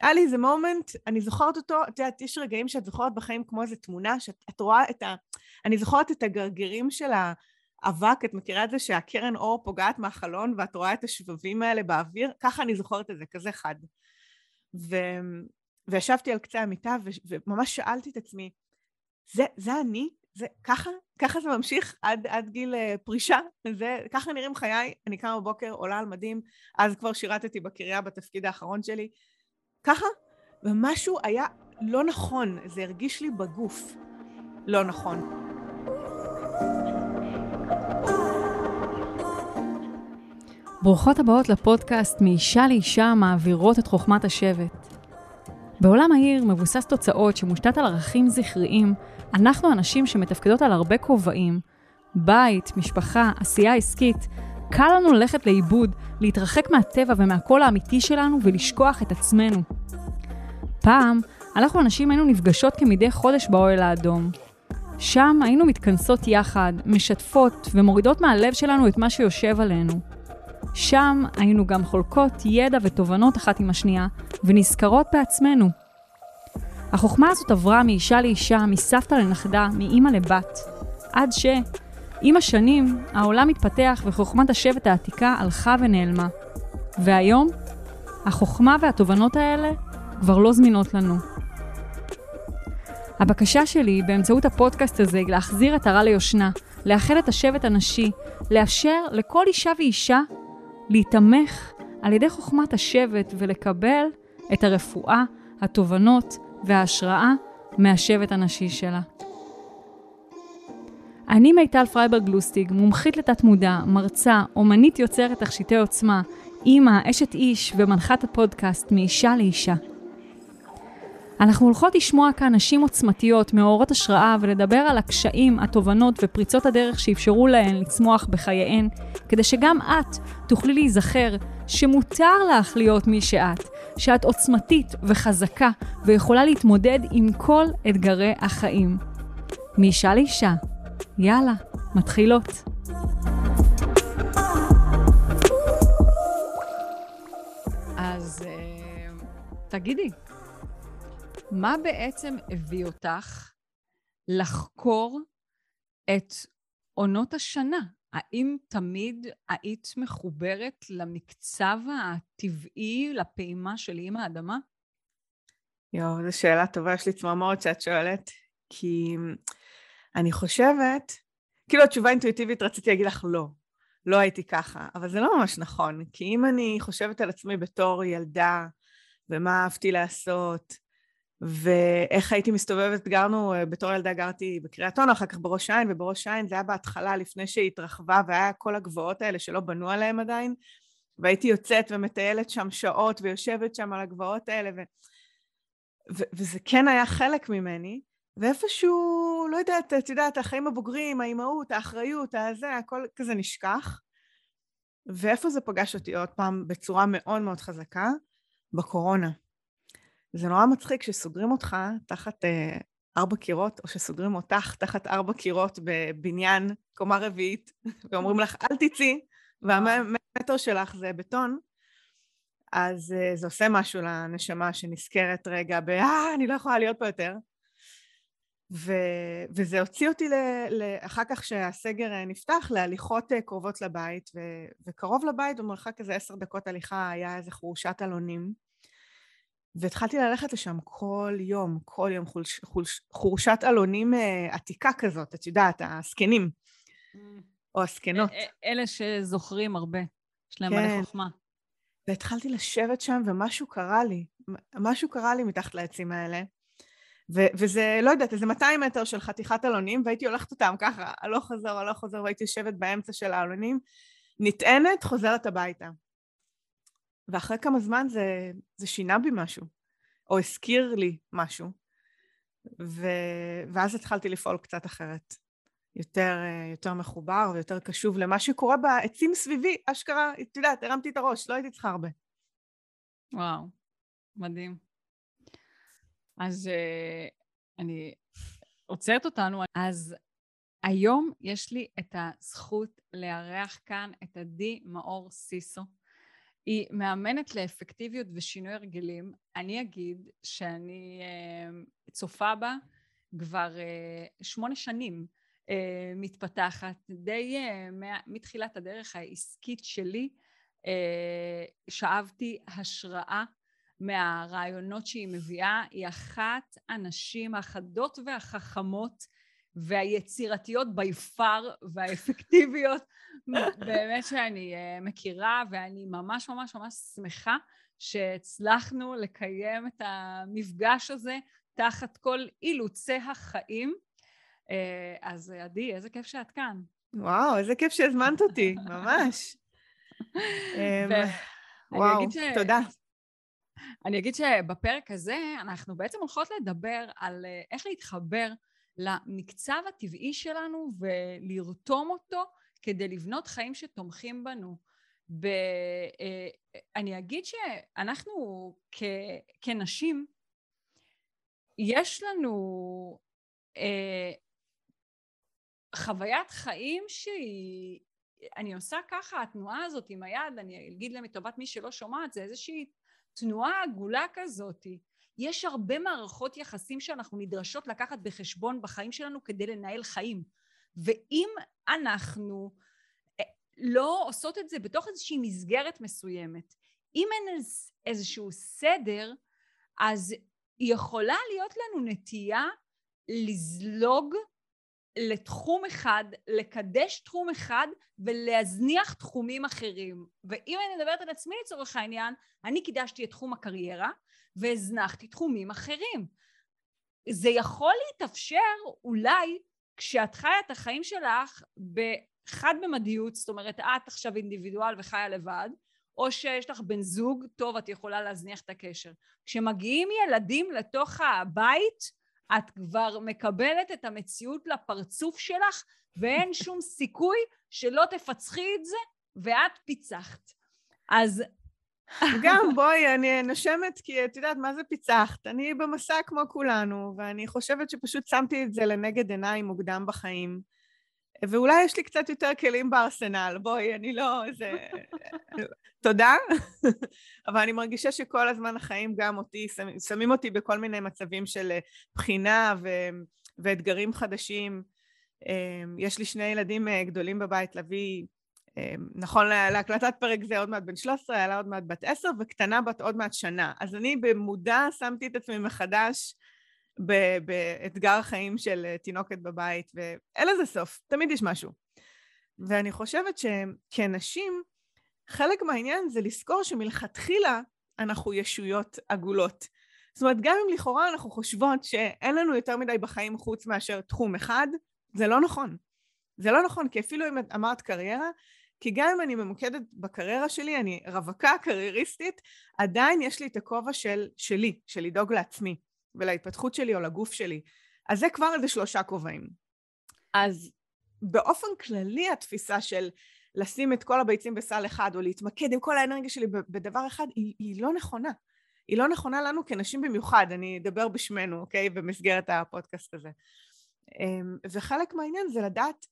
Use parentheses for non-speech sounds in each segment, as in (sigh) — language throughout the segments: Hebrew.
היה לי איזה מומנט, אני זוכרת אותו, את יודעת, יש רגעים שאת זוכרת בחיים כמו איזה תמונה, שאת רואה את ה... אני זוכרת את הגרגירים של האבק, את מכירה את זה שהקרן אור פוגעת מהחלון ואת רואה את השבבים האלה באוויר? ככה אני זוכרת את זה, כזה חד. ו... וישבתי על קצה המיטה ו... וממש שאלתי את עצמי, זה, זה אני? זה ככה? ככה זה ממשיך עד, עד גיל uh, פרישה? זה, ככה נראים חיי? אני קמה בבוקר, עולה על מדים, אז כבר שירתתי בקריה בתפקיד האחרון שלי. ככה? ומשהו היה לא נכון, זה הרגיש לי בגוף לא נכון. ברוכות הבאות לפודקאסט מאישה לאישה מעבירות את חוכמת השבט. בעולם העיר מבוסס תוצאות שמושתת על ערכים זכריים, אנחנו אנשים שמתפקדות על הרבה כובעים, בית, משפחה, עשייה עסקית, קל לנו ללכת לאיבוד, להתרחק מהטבע ומהקול האמיתי שלנו ולשכוח את עצמנו. פעם, אנחנו הנשים היינו נפגשות כמדי חודש באוהל האדום. שם היינו מתכנסות יחד, משתפות ומורידות מהלב שלנו את מה שיושב עלינו. שם היינו גם חולקות ידע ותובנות אחת עם השנייה, ונזכרות בעצמנו. החוכמה הזאת עברה מאישה לאישה, מסבתא לנכדה, מאימא לבת, עד ש... עם השנים, העולם התפתח וחוכמת השבט העתיקה הלכה ונעלמה. והיום, החוכמה והתובנות האלה כבר לא זמינות לנו. הבקשה שלי באמצעות הפודקאסט הזה להחזיר את הרע ליושנה, לאחד את השבט הנשי, לאפשר לכל אישה ואישה להיתמך על ידי חוכמת השבט ולקבל את הרפואה, התובנות וההשראה מהשבט הנשי שלה. אני מיטל פרייברג לוסטיג, מומחית לתת מודע, מרצה, אומנית יוצרת תכשיטי עוצמה, אימא, אשת איש ומנחת הפודקאסט מאישה לאישה. אנחנו הולכות לשמוע כאן נשים עוצמתיות, מאורות השראה, ולדבר על הקשיים, התובנות ופריצות הדרך שאפשרו להן לצמוח בחייהן, כדי שגם את תוכלי להיזכר שמותר לך להיות מי שאת, שאת עוצמתית וחזקה ויכולה להתמודד עם כל אתגרי החיים. מאישה לאישה. יאללה, מתחילות. אז אה, תגידי, מה בעצם הביא אותך לחקור את עונות השנה? האם תמיד היית מחוברת למקצב הטבעי, לפעימה של אימא האדמה? יואו, זו שאלה טובה, יש לי צמרמורת שאת שואלת, כי אני חושבת, כאילו התשובה אינטואיטיבית רציתי להגיד לך לא, לא הייתי ככה, אבל זה לא ממש נכון, כי אם אני חושבת על עצמי בתור ילדה, ומה אהבתי לעשות, ואיך הייתי מסתובבת, גרנו, אה, בתור ילדה גרתי בקריית אונו, אחר כך בראש העין, ובראש העין זה היה בהתחלה לפני שהיא התרחבה, והיה כל הגבעות האלה שלא בנו עליהם עדיין, והייתי יוצאת ומטיילת שם שעות ויושבת שם על הגבעות האלה, ו... ו... וזה כן היה חלק ממני, ואיפשהו, לא יודעת, את יודעת, החיים הבוגרים, האימהות, האחריות, הזה, הכל כזה נשכח. ואיפה זה פגש אותי עוד פעם בצורה מאוד מאוד חזקה? בקורונה. זה נורא מצחיק שסוגרים אותך תחת אה, ארבע קירות, או שסוגרים אותך תחת ארבע קירות בבניין קומה רביעית, (laughs) ואומרים לך, אל תצאי, והמטר שלך זה בטון, אז אה, זה עושה משהו לנשמה שנזכרת רגע ב, אה, אני לא יכולה להיות פה יותר. ו, וזה הוציא אותי ל, ל, אחר כך שהסגר אה, נפתח להליכות אה, קרובות לבית, ו, וקרוב לבית במרחק איזה עשר דקות הליכה היה איזה חורשת אלונים. והתחלתי ללכת לשם כל יום, כל יום, חולש, חולש, חורשת אלונים uh, עתיקה כזאת, את יודעת, הזקנים, mm. או הזקנות. אלה שזוכרים הרבה, יש להם מלא כן. חוכמה. והתחלתי לשבת שם, ומשהו קרה לי, משהו קרה לי מתחת לעצים האלה. ו- וזה, לא יודעת, איזה 200 מטר של חתיכת אלונים, והייתי הולכת אותם ככה, הלוך חוזר, הלוך חוזר, והייתי יושבת באמצע של האלונים, נטענת, חוזרת הביתה. ואחרי כמה זמן זה, זה שינה בי משהו, או הזכיר לי משהו. ו... ואז התחלתי לפעול קצת אחרת. יותר, יותר מחובר ויותר קשוב למה שקורה בעצים סביבי, אשכרה, את יודעת, הרמתי את הראש, לא הייתי צריכה הרבה. וואו, מדהים. אז uh, אני עוצרת אותנו. אז היום יש לי את הזכות לארח כאן את עדי מאור סיסו. היא מאמנת לאפקטיביות ושינוי הרגלים. אני אגיד שאני uh, צופה בה כבר uh, שמונה שנים uh, מתפתחת, די uh, מתחילת הדרך העסקית שלי, uh, שאבתי השראה מהרעיונות שהיא מביאה, היא אחת הנשים החדות והחכמות והיצירתיות בי פאר והאפקטיביות (laughs) באמת שאני uh, מכירה ואני ממש ממש ממש שמחה שהצלחנו לקיים את המפגש הזה תחת כל אילוצי החיים. Uh, אז עדי, איזה כיף שאת כאן. וואו, איזה כיף שהזמנת אותי, ממש. (laughs) אמ, וואו, ש... תודה. אני אגיד שבפרק הזה אנחנו בעצם הולכות לדבר על אה, איך להתחבר למקצב הטבעי שלנו ולרתום אותו כדי לבנות חיים שתומכים בנו. ב... אה, אני אגיד שאנחנו כ... כנשים, יש לנו אה, חוויית חיים שהיא... אני עושה ככה, התנועה הזאת עם היד, אני אגיד לטובת מי שלא שומעת, זה איזושהי תנועה עגולה כזאתי. יש הרבה מערכות יחסים שאנחנו נדרשות לקחת בחשבון בחיים שלנו כדי לנהל חיים. ואם אנחנו אה, לא עושות את זה בתוך איזושהי מסגרת מסוימת, אם אין איזשהו סדר, אז יכולה להיות לנו נטייה לזלוג לתחום אחד, לקדש תחום אחד ולהזניח תחומים אחרים. ואם אני מדברת על עצמי לצורך העניין, אני קידשתי את תחום הקריירה והזנחתי תחומים אחרים. זה יכול להתאפשר אולי כשאת חיה את החיים שלך בחד במדיות, זאת אומרת את עכשיו אינדיבידואל וחיה לבד, או שיש לך בן זוג, טוב את יכולה להזניח את הקשר. כשמגיעים ילדים לתוך הבית, את כבר מקבלת את המציאות לפרצוף שלך ואין (laughs) שום סיכוי שלא תפצחי את זה ואת פיצחת. אז... (laughs) גם בואי, אני נושמת כי את יודעת מה זה פיצחת. אני במסע כמו כולנו, ואני חושבת שפשוט שמתי את זה לנגד עיניי מוקדם בחיים. ואולי יש לי קצת יותר כלים בארסנל, בואי, אני לא איזה... תודה, אבל אני מרגישה שכל הזמן החיים גם אותי, שמים אותי בכל מיני מצבים של אה, בחינה ו... ואתגרים חדשים. אמ, יש לי שני ילדים אה, גדולים בבית, לביא, אמ, נכון להקלטת פרק זה עוד מעט בן 13, היה לה עוד מעט בת 10, וקטנה בת עוד מעט שנה. אז אני במודע שמתי את עצמי מחדש באתגר החיים של אה, תינוקת בבית, ואין לזה סוף, תמיד יש משהו. ואני חושבת שכנשים, חלק מהעניין זה לזכור שמלכתחילה אנחנו ישויות עגולות. זאת אומרת, גם אם לכאורה אנחנו חושבות שאין לנו יותר מדי בחיים חוץ מאשר תחום אחד, זה לא נכון. זה לא נכון, כי אפילו אם אמרת קריירה, כי גם אם אני ממוקדת בקריירה שלי, אני רווקה, קרייריסטית, עדיין יש לי את הכובע של, שלי, של לדאוג לעצמי. ולהתפתחות שלי או לגוף שלי. אז זה כבר איזה שלושה כובעים. אז באופן כללי התפיסה של לשים את כל הביצים בסל אחד או להתמקד עם כל האנרגיה שלי בדבר אחד היא, היא לא נכונה. היא לא נכונה לנו כנשים במיוחד, אני אדבר בשמנו, אוקיי? במסגרת הפודקאסט הזה. אמ, וחלק מהעניין זה לדעת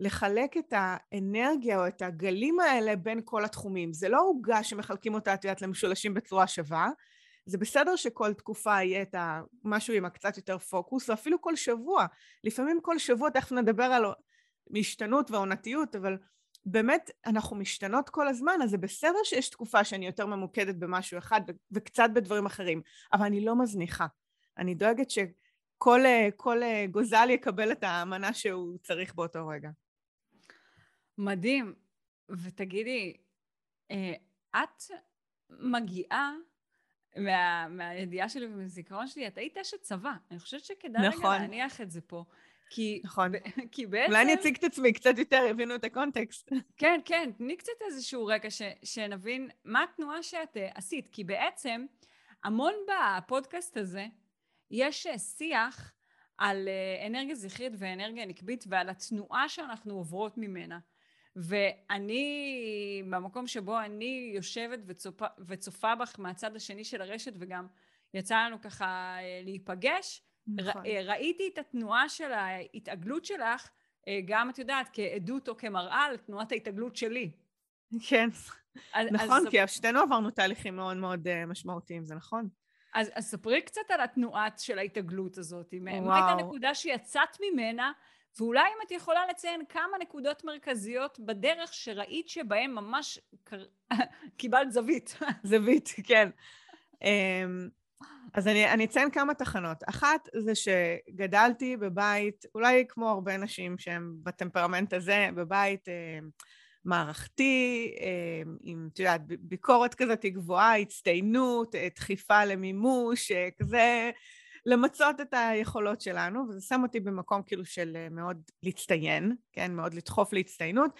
לחלק את האנרגיה או את הגלים האלה בין כל התחומים. זה לא עוגה שמחלקים אותה, את יודעת, למשולשים בצורה שווה, זה בסדר שכל תקופה יהיה את משהו עם הקצת יותר פוקוס, או אפילו כל שבוע. לפעמים כל שבוע, תכף נדבר על משתנות ועונתיות, אבל באמת אנחנו משתנות כל הזמן, אז זה בסדר שיש תקופה שאני יותר ממוקדת במשהו אחד וקצת בדברים אחרים, אבל אני לא מזניחה. אני דואגת שכל כל גוזל יקבל את המנה שהוא צריך באותו רגע. מדהים. ותגידי, אה, את מגיעה מה, מהידיעה שלי ומזיכרון שלי, את היית אשת צבא. אני חושבת שכדאי נכון. רגע להניח את זה פה. כי, נכון. (laughs) כי בעצם... אולי אני אציג את עצמי קצת יותר, יבינו את הקונטקסט. (laughs) כן, כן, תני קצת איזשהו רקע ש, שנבין מה התנועה שאת uh, עשית. כי בעצם, המון בפודקאסט הזה, יש uh, שיח על uh, אנרגיה זכרית ואנרגיה נקבית ועל התנועה שאנחנו עוברות ממנה. ואני, במקום שבו אני יושבת וצופה, וצופה בך מהצד השני של הרשת, וגם יצא לנו ככה אה, להיפגש, נכון. אה, ראיתי את התנועה של ההתעגלות שלך, אה, גם את יודעת, כעדות או כמראה לתנועת ההתעגלות שלי. כן. אז, נכון, אז... כי שתינו עברנו תהליכים מאוד מאוד משמעותיים, זה נכון. אז, אז ספרי קצת על התנועה של ההתעגלות הזאת. וואו. מה הייתה הנקודה שיצאת ממנה, ואולי אם את יכולה לציין כמה נקודות מרכזיות בדרך שראית שבהן ממש. (laughs) קיבלת זווית. (laughs) זווית, כן. אמ, אז אני, אני אציין כמה תחנות. אחת זה שגדלתי בבית, אולי כמו הרבה נשים שהם בטמפרמנט הזה, בבית אה, מערכתי, אה, עם, את יודעת, ביקורת כזאת גבוהה, הצטיינות, אה, דחיפה למימוש, אה, כזה למצות את היכולות שלנו, וזה שם אותי במקום כאילו של אה, מאוד להצטיין, כן? מאוד לדחוף להצטיינות.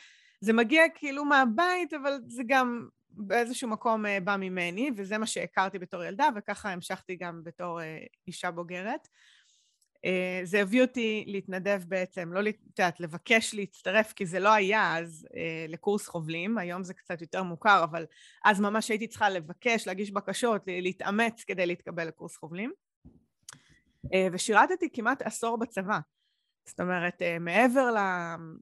זה מגיע כאילו מהבית, אבל זה גם באיזשהו מקום אה, בא ממני, וזה מה שהכרתי בתור ילדה, וככה המשכתי גם בתור אה, אישה בוגרת. זה הביא אותי להתנדב בעצם, לא, את יודעת, לבקש להצטרף, כי זה לא היה אז לקורס חובלים, היום זה קצת יותר מוכר, אבל אז ממש הייתי צריכה לבקש, להגיש בקשות, להתאמץ כדי להתקבל לקורס חובלים. ושירתתי כמעט עשור בצבא. זאת אומרת, אה, מעבר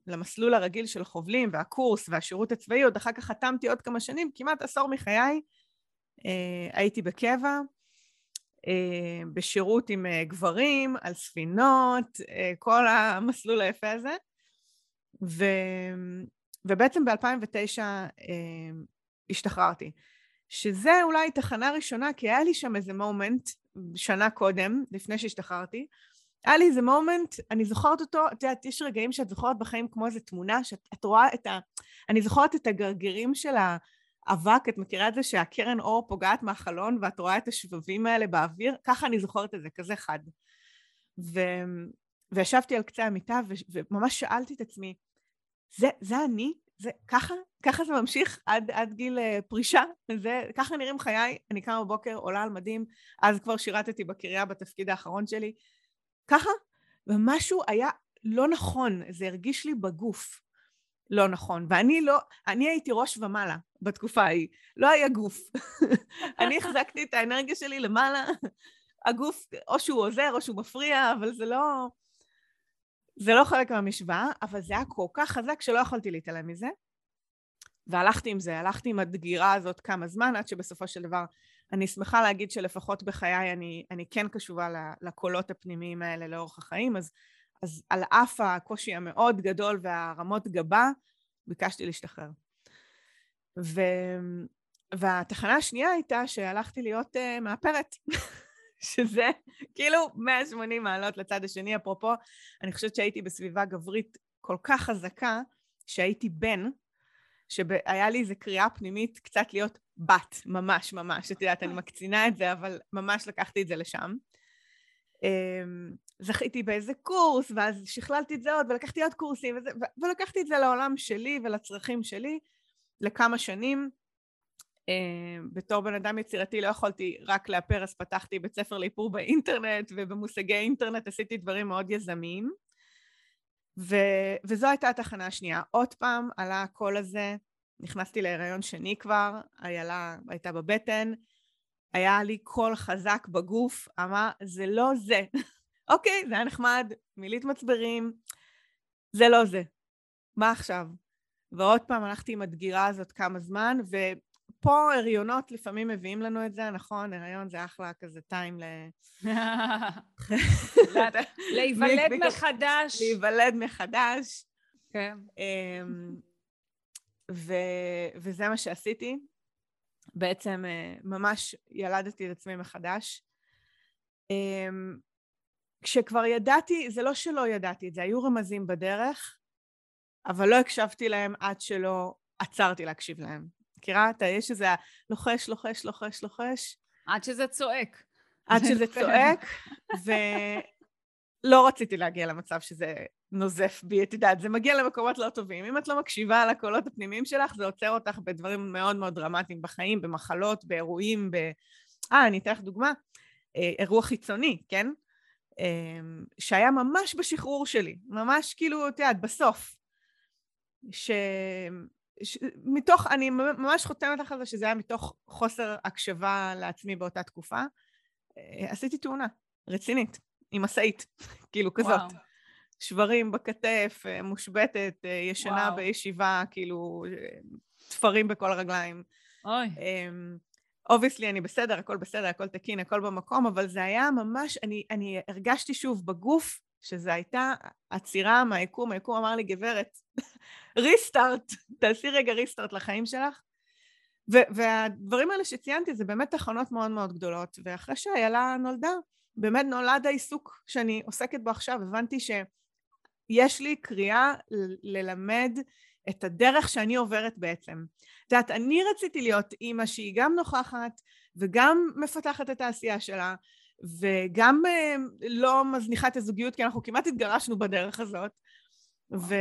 למסלול הרגיל של חובלים והקורס והשירות הצבאי, עוד אחר כך חתמתי עוד כמה שנים, כמעט עשור מחיי אה, הייתי בקבע, אה, בשירות עם גברים, על ספינות, כל המסלול היפה הזה. ו, ובעצם ב-2009 השתחררתי. שזה אולי תחנה ראשונה, כי היה לי שם איזה מומנט שנה קודם, לפני שהשתחררתי, היה לי איזה מומנט, אני זוכרת אותו, את יודעת, יש רגעים שאת זוכרת בחיים כמו איזה תמונה, שאת רואה את ה... אני זוכרת את הגרגירים של האבק, את מכירה את זה שהקרן אור פוגעת מהחלון ואת רואה את השבבים האלה באוויר? ככה אני זוכרת את זה, כזה חד. ו... וישבתי על קצה המיטה ו... וממש שאלתי את עצמי, זה, זה אני? זה ככה? ככה זה ממשיך עד, עד גיל uh, פרישה? זה, ככה נראים חיי? אני קמה בבוקר, עולה על מדים, אז כבר שירתתי בקריה בתפקיד האחרון שלי. ככה, ומשהו היה לא נכון, זה הרגיש לי בגוף לא נכון. ואני לא, אני הייתי ראש ומעלה בתקופה ההיא, לא היה גוף. (laughs) אני החזקתי את האנרגיה שלי למעלה, הגוף, או שהוא עוזר או שהוא מפריע, אבל זה לא... זה לא חלק מהמשוואה, אבל זה היה כל כך חזק שלא יכולתי להתעלם מזה. והלכתי עם זה, הלכתי עם הדגירה הזאת כמה זמן, עד שבסופו של דבר אני שמחה להגיד שלפחות בחיי אני, אני כן קשובה לקולות הפנימיים האלה לאורך החיים, אז, אז על אף הקושי המאוד גדול והרמות גבה, ביקשתי להשתחרר. ו, והתחנה השנייה הייתה שהלכתי להיות uh, מאפרת, (laughs) שזה (laughs) כאילו 180 מעלות לצד השני. אפרופו, אני חושבת שהייתי בסביבה גברית כל כך חזקה, שהייתי בן, שהיה לי איזו קריאה פנימית קצת להיות בת, ממש ממש. את יודעת, אני מקצינה את זה, אבל ממש לקחתי את זה לשם. אמ, זכיתי באיזה קורס, ואז שכללתי את זה עוד, ולקחתי עוד קורסים, וזה, ולקחתי את זה לעולם שלי ולצרכים שלי לכמה שנים. אמ, בתור בן אדם יצירתי לא יכולתי רק לאפר, אז פתחתי בית ספר לאיפור באינטרנט, ובמושגי אינטרנט עשיתי דברים מאוד יזמיים. ו, וזו הייתה התחנה השנייה. עוד פעם עלה הקול הזה, נכנסתי להיריון שני כבר, איילה הייתה בבטן, היה לי קול חזק בגוף, אמר, זה לא זה. (laughs) אוקיי, זה היה נחמד, מילית מצברים, זה לא זה. מה עכשיו? ועוד פעם הלכתי עם הדגירה הזאת כמה זמן, ופה הריונות לפעמים מביאים לנו את זה, נכון? הריון זה אחלה כזה טיים (laughs) ל... להיוולד מחדש. להיוולד מחדש. כן. אמ, וזה מה שעשיתי. בעצם אה, ממש ילדתי את עצמי מחדש. אמ, כשכבר ידעתי, זה לא שלא ידעתי את זה, היו רמזים בדרך, אבל לא הקשבתי להם עד שלא עצרתי להקשיב להם. מכירה? אתה, יש איזה לוחש, לוחש, לוחש, לוחש. עד שזה צועק. עד שזה (laughs) צועק, ולא רציתי להגיע למצב שזה נוזף בי, את יודעת, זה מגיע למקומות לא טובים. אם את לא מקשיבה לקולות הפנימיים שלך, זה עוצר אותך בדברים מאוד מאוד דרמטיים בחיים, במחלות, באירועים, ב... אה, אני אתן לך דוגמה. אה, אירוע חיצוני, כן? אה, שהיה ממש בשחרור שלי, ממש כאילו, את יודעת, בסוף. ש... ש... מתוך, אני ממש חותמת לך על זה שזה היה מתוך חוסר הקשבה לעצמי באותה תקופה. אה, עשיתי תאונה רצינית, עם משאית, (laughs) כאילו כזאת. וואו. שברים בכתף, אה, מושבתת, אה, ישנה וואו. בישיבה, כאילו, תפרים בכל הרגליים. אוי. obviously אמ, אני בסדר, הכל בסדר, הכל תקין, הכל במקום, אבל זה היה ממש, אני, אני הרגשתי שוב בגוף שזו הייתה עצירה מהיקום, היקום אמר לי, גברת, ריסטארט, תעשי רגע ריסטארט לחיים שלך. ו- והדברים האלה שציינתי זה באמת תחנות מאוד מאוד גדולות, ואחרי שאיילה נולדה, באמת נולד העיסוק שאני עוסקת בו עכשיו, הבנתי שיש לי קריאה ללמד את הדרך שאני עוברת בעצם. את יודעת, אני רציתי להיות אימא שהיא גם נוכחת וגם מפתחת את העשייה שלה, וגם אה, לא מזניחה את הזוגיות, כי אנחנו כמעט התגרשנו בדרך הזאת. ו...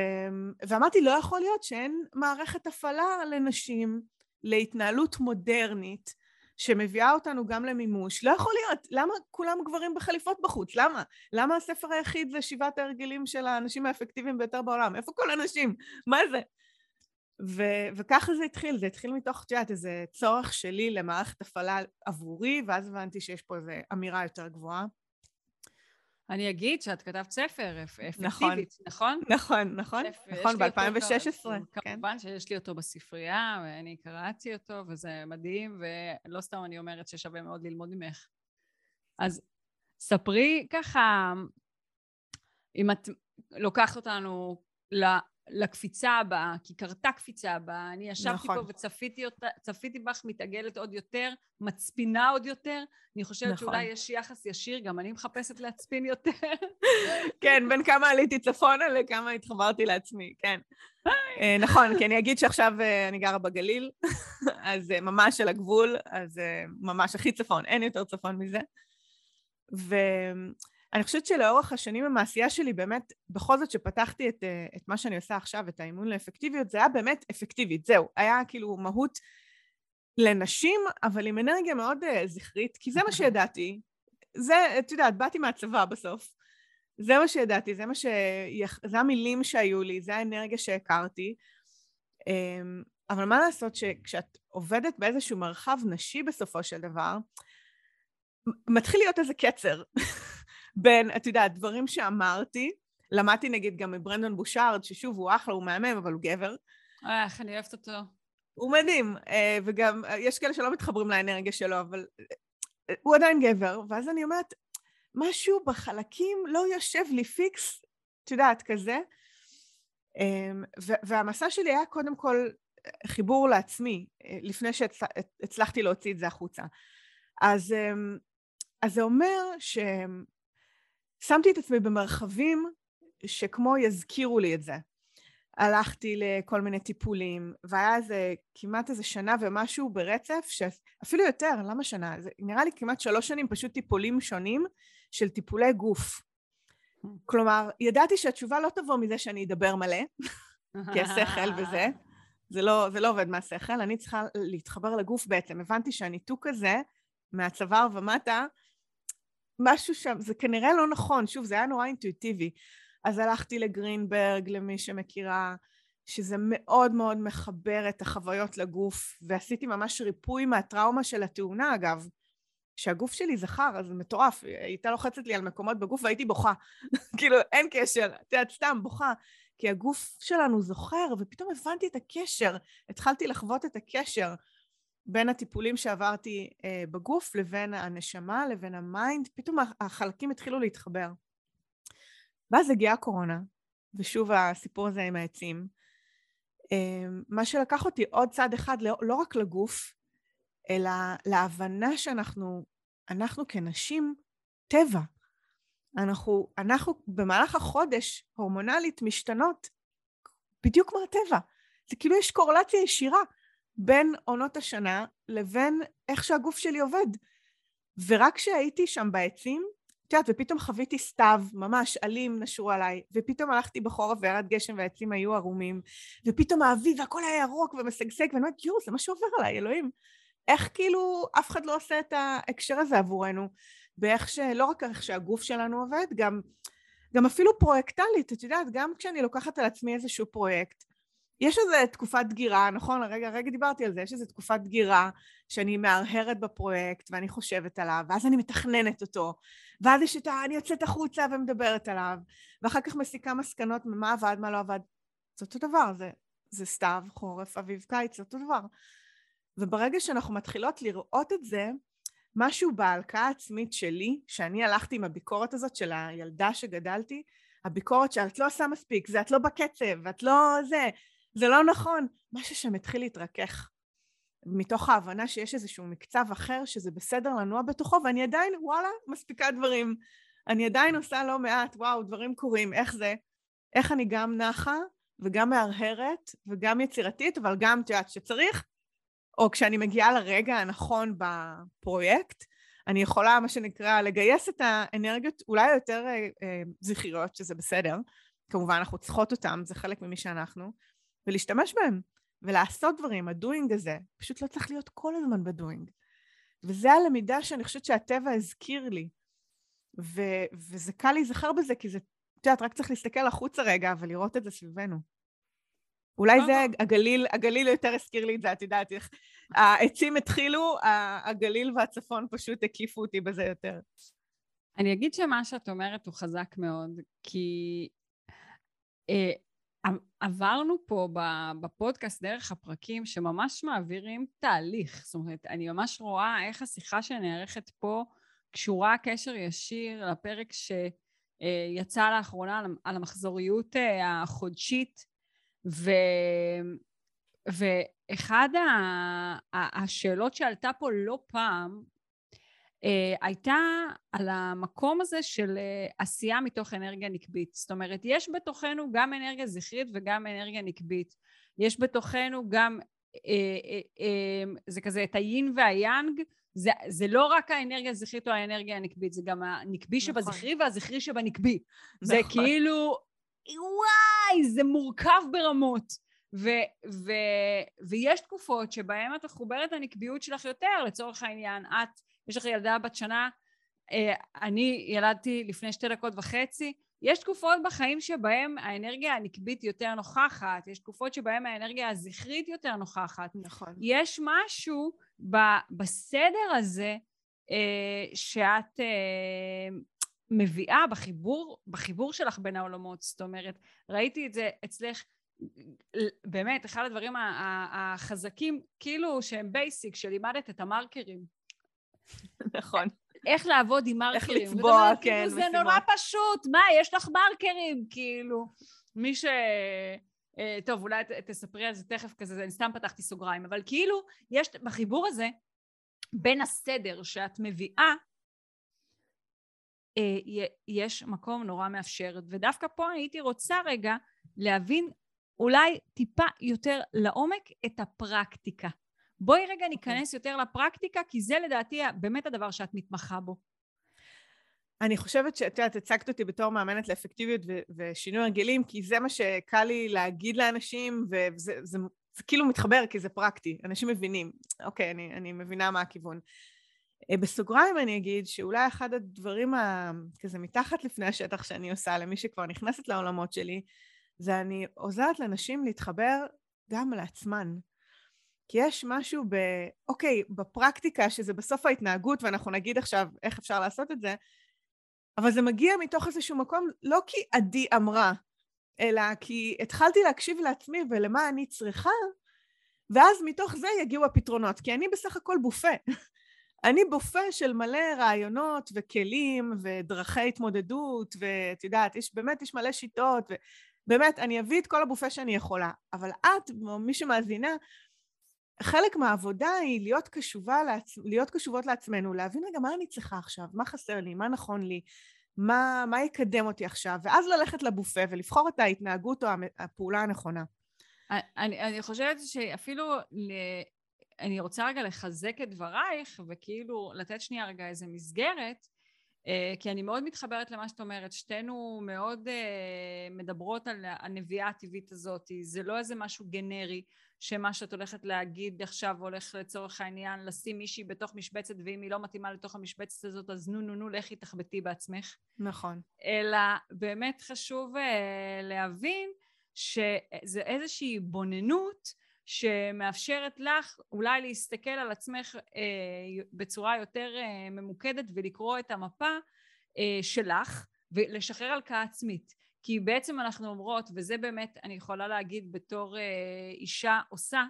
ואמרתי, לא יכול להיות שאין מערכת הפעלה לנשים להתנהלות מודרנית שמביאה אותנו גם למימוש. לא יכול להיות. למה כולם גברים בחליפות בחוץ? למה? למה הספר היחיד זה שבעת ההרגלים של האנשים האפקטיביים ביותר בעולם? איפה כל הנשים? מה זה? ו- וככה זה התחיל, זה התחיל מתוך, את יודעת, איזה צורך שלי למערכת הפעלה עבורי, ואז הבנתי שיש פה איזו אמירה יותר גבוהה. אני אגיד שאת כתבת ספר אפקטיבית, נכון? נכון, נכון, נכון, ב-2016. כן. כמובן שיש לי אותו בספרייה, ואני קראתי אותו, וזה מדהים, ולא סתם אני אומרת ששווה מאוד ללמוד ממך. אז ספרי ככה, אם את לוקחת אותנו לקפיצה הבאה, כי קרתה קפיצה הבאה, אני ישבתי נכון. פה וצפיתי אותה, צפיתי בך מתעגלת עוד יותר, מצפינה עוד יותר, אני חושבת נכון. שאולי יש יחס ישיר, גם אני מחפשת להצפין יותר. (laughs) כן, בין כמה עליתי צפונה לכמה התחברתי לעצמי, כן. אה, נכון, כי אני אגיד שעכשיו אה, אני גרה בגליל, (laughs) אז אה, ממש על הגבול, אז ממש הכי צפון, אין יותר צפון מזה. ו... אני חושבת שלאורך השנים עם העשייה שלי באמת, בכל זאת שפתחתי את, אה, את מה שאני עושה עכשיו, את האימון לאפקטיביות, זה היה באמת אפקטיבית, זהו, היה כאילו מהות לנשים, אבל עם אנרגיה מאוד uh, זכרית, כי זה מה (laughs) שידעתי. זה, את יודעת, באתי מהצבא בסוף. זה מה שידעתי, זה מה ש... זה המילים שהיו לי, זה האנרגיה שהכרתי. Um, אבל מה לעשות שכשאת עובדת באיזשהו מרחב נשי בסופו של דבר, מתחיל להיות איזה קצר. (laughs) בין, את יודעת, דברים שאמרתי, למדתי נגיד גם מברנדון בושארד, ששוב, הוא אחלה, הוא מהמם, אבל הוא גבר. איך, אני אוהבת אותו. הוא מדהים, אה, וגם אה, יש כאלה שלא מתחברים לאנרגיה שלו, אבל אה, הוא עדיין גבר, ואז אני אומרת, משהו בחלקים לא יושב לי פיקס, את יודעת, כזה. אמ, והמסע שלי היה קודם כל חיבור לעצמי, לפני שהצלחתי להוציא את זה החוצה. אז, אמ, אז זה אומר שמתי את עצמי במרחבים שכמו יזכירו לי את זה. הלכתי לכל מיני טיפולים, והיה איזה כמעט איזה שנה ומשהו ברצף, שאפילו יותר, למה שנה? זה נראה לי כמעט שלוש שנים פשוט טיפולים שונים של טיפולי גוף. כלומר, ידעתי שהתשובה לא תבוא מזה שאני אדבר מלא, (laughs) כי השכל וזה, זה לא, זה לא עובד מהשכל, אני צריכה להתחבר לגוף בעצם. הבנתי שהניתוק הזה, מהצוואר ומטה, משהו שם, זה כנראה לא נכון, שוב, זה היה נורא אינטואיטיבי. אז הלכתי לגרינברג, למי שמכירה, שזה מאוד מאוד מחבר את החוויות לגוף, ועשיתי ממש ריפוי מהטראומה של התאונה, אגב. שהגוף שלי זכר, אז זה מטורף, היא הייתה לוחצת לי על מקומות בגוף והייתי בוכה. (laughs) כאילו, אין קשר, את יודעת, סתם בוכה. כי הגוף שלנו זוכר, ופתאום הבנתי את הקשר, התחלתי לחוות את הקשר בין הטיפולים שעברתי אה, בגוף לבין הנשמה, לבין ה mind, פתאום החלקים התחילו להתחבר. ואז הגיעה הקורונה, ושוב הסיפור הזה עם העצים. אה, מה שלקח אותי עוד צעד אחד, לא, לא רק לגוף, אלא להבנה שאנחנו, אנחנו כנשים, טבע. אנחנו, אנחנו במהלך החודש הורמונלית משתנות בדיוק כמו הטבע. זה כאילו יש קורלציה ישירה. בין עונות השנה לבין איך שהגוף שלי עובד. ורק כשהייתי שם בעצים, את יודעת, ופתאום חוויתי סתיו, ממש עלים נשרו עליי, ופתאום הלכתי בחורף וירד גשם והעצים היו ערומים, ופתאום האביב והכל היה ירוק ומשגשג, ואני אומרת, יואו, זה מה שעובר עליי, אלוהים. איך כאילו אף אחד לא עושה את ההקשר הזה עבורנו, ואיך ש... לא רק איך שהגוף שלנו עובד, גם, גם אפילו פרויקטלית, את יודעת, גם כשאני לוקחת על עצמי איזשהו פרויקט, יש איזו תקופת דגירה, נכון? הרגע, הרגע דיברתי על זה, יש איזו תקופת דגירה שאני מהרהרת בפרויקט ואני חושבת עליו, ואז אני מתכננת אותו, ואז יש את ה... אני יוצאת החוצה ומדברת עליו, ואחר כך מסיקה מסקנות ממה עבד, מה לא עבד. זה אותו דבר, זה, זה סתיו, חורף, אביב, קיץ, אותו דבר. וברגע שאנחנו מתחילות לראות את זה, משהו בהלקאה העצמית שלי, שאני הלכתי עם הביקורת הזאת של הילדה שגדלתי, הביקורת שאת לא עושה מספיק, זה את לא בקצב, את לא זה, זה לא נכון, משהו שם התחיל להתרכך. מתוך ההבנה שיש איזשהו מקצב אחר שזה בסדר לנוע בתוכו, ואני עדיין, וואלה, מספיקה דברים. אני עדיין עושה לא מעט, וואו, דברים קורים, איך זה? איך אני גם נחה וגם מהרהרת וגם יצירתית, אבל גם, את יודעת, שצריך, או כשאני מגיעה לרגע הנכון בפרויקט, אני יכולה, מה שנקרא, לגייס את האנרגיות אולי יותר אה, אה, זכריות, שזה בסדר, כמובן אנחנו צריכות אותן, זה חלק ממי שאנחנו, ולהשתמש בהן, ולעשות דברים, הדוינג הזה, פשוט לא צריך להיות כל הזמן בדוינג. וזה הלמידה שאני חושבת שהטבע הזכיר לי, ו- וזה קל להיזכר בזה, כי זה, את יודעת, רק צריך להסתכל החוצה רגע ולראות את זה סביבנו. אולי זה הגליל, הגליל יותר הזכיר לי את זה, את יודעת איך העצים התחילו, הגליל והצפון פשוט הקיפו אותי בזה יותר. אני אגיד שמה שאת אומרת הוא חזק מאוד, כי אה, עברנו פה בפודקאסט דרך הפרקים שממש מעבירים תהליך. זאת אומרת, אני ממש רואה איך השיחה שנערכת פה קשורה קשר ישיר לפרק שיצא לאחרונה על המחזוריות אה, החודשית, ו... ואחד השאלות שעלתה פה לא פעם אה, הייתה על המקום הזה של אה, עשייה מתוך אנרגיה נקבית. זאת אומרת, יש בתוכנו גם אנרגיה זכרית וגם אנרגיה נקבית. יש בתוכנו גם, זה כזה את היין והיאנג, זה, זה לא רק האנרגיה הזכרית או האנרגיה הנקבית, זה גם הנקבי נכון. שבזכרי והזכרי שבנקבי. נכון. זה כאילו, וואי, זה מורכב ברמות. ו, ו, ויש תקופות שבהן את מחוברת לנקביות שלך יותר, לצורך העניין, את, יש לך ילדה בת שנה, אה, אני ילדתי לפני שתי דקות וחצי, יש תקופות בחיים שבהם האנרגיה הנקבית יותר נוכחת, יש תקופות שבהם האנרגיה הזכרית יותר נוכחת. נכון. יש משהו ב- בסדר הזה אה, שאת אה, מביאה בחיבור, בחיבור שלך בין העולמות. זאת אומרת, ראיתי את זה אצלך, באמת, אחד הדברים החזקים, כאילו שהם basic, שלימדת את המרקרים. נכון. איך לעבוד עם מרקרים. איך לצבוע, כן, כאילו, זה נורא פשוט, מה, יש לך מרקרים, כאילו. מי ש... אה, טוב, אולי תספרי על זה תכף כזה, אני סתם פתחתי סוגריים, אבל כאילו, יש בחיבור הזה, בין הסדר שאת מביאה, אה, יש מקום נורא מאפשר. ודווקא פה הייתי רוצה רגע להבין אולי טיפה יותר לעומק את הפרקטיקה. בואי רגע אוקיי. ניכנס יותר לפרקטיקה, כי זה לדעתי באמת הדבר שאת מתמחה בו. אני חושבת שאת יודעת, הצגת אותי בתור מאמנת לאפקטיביות ו- ושינוי הרגלים, כי זה מה שקל לי להגיד לאנשים, וזה זה, זה, זה כאילו מתחבר, כי זה פרקטי, אנשים מבינים. אוקיי, אני, אני מבינה מה הכיוון. אה, בסוגריים אני אגיד שאולי אחד הדברים ה... כזה מתחת לפני השטח שאני עושה למי שכבר נכנסת לעולמות שלי, זה אני עוזרת לנשים להתחבר גם לעצמן. כי יש משהו ב... אוקיי, בפרקטיקה, שזה בסוף ההתנהגות, ואנחנו נגיד עכשיו איך אפשר לעשות את זה, אבל זה מגיע מתוך איזשהו מקום, לא כי עדי אמרה, אלא כי התחלתי להקשיב לעצמי ולמה אני צריכה, ואז מתוך זה יגיעו הפתרונות, כי אני בסך הכל בופה. (laughs) אני בופה של מלא רעיונות וכלים ודרכי התמודדות, ואת יודעת, יש, באמת יש מלא שיטות, ובאמת, אני אביא את כל הבופה שאני יכולה. אבל את, מי שמאזינה, חלק מהעבודה היא להיות קשובה. להיות קשובות לעצמנו, להבין רגע מה אני צריכה עכשיו, מה חסר לי, מה נכון לי, מה, מה יקדם אותי עכשיו, ואז ללכת לבופה ולבחור את ההתנהגות או הפעולה הנכונה. אני, אני חושבת שאפילו, ל... אני רוצה רגע לחזק את דברייך, וכאילו לתת שנייה רגע איזה מסגרת, אה, כי אני מאוד מתחברת למה שאת אומרת, שתינו מאוד אה, מדברות על הנביאה הטבעית הזאת, זה לא איזה משהו גנרי, שמה שאת הולכת להגיד עכשיו הולך לצורך העניין לשים מישהי בתוך משבצת ואם היא לא מתאימה לתוך המשבצת הזאת אז נו נו נו לכי תחבטי בעצמך. נכון. אלא באמת חשוב uh, להבין שזה איזושהי בוננות שמאפשרת לך אולי להסתכל על עצמך uh, בצורה יותר uh, ממוקדת ולקרוא את המפה uh, שלך ולשחרר הלקאה עצמית. כי בעצם אנחנו אומרות, וזה באמת אני יכולה להגיד בתור אה, אישה עושה,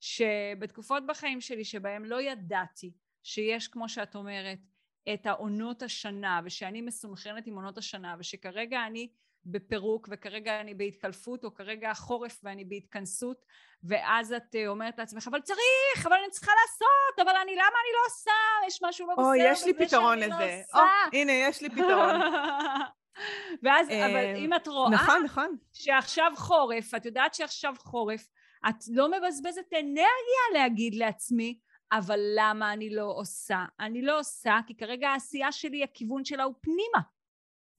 שבתקופות בחיים שלי שבהם לא ידעתי שיש, כמו שאת אומרת, את העונות השנה, ושאני מסונכרנת עם עונות השנה, ושכרגע אני בפירוק, וכרגע אני בהתקלפות, או כרגע החורף ואני בהתכנסות, ואז את אה, אומרת לעצמך, אבל צריך, אבל אני צריכה לעשות, אבל אני, למה אני לא עושה? יש משהו לא בסדר או, יש לי פתרון לא לזה. לא או, הנה, יש לי פתרון. (laughs) ואז, אבל אה, אם את רואה... נכון, נכון. שעכשיו חורף, את יודעת שעכשיו חורף, את לא מבזבזת אנרגיה להגיד לעצמי, אבל למה אני לא עושה? אני לא עושה כי כרגע העשייה שלי, הכיוון שלה הוא פנימה.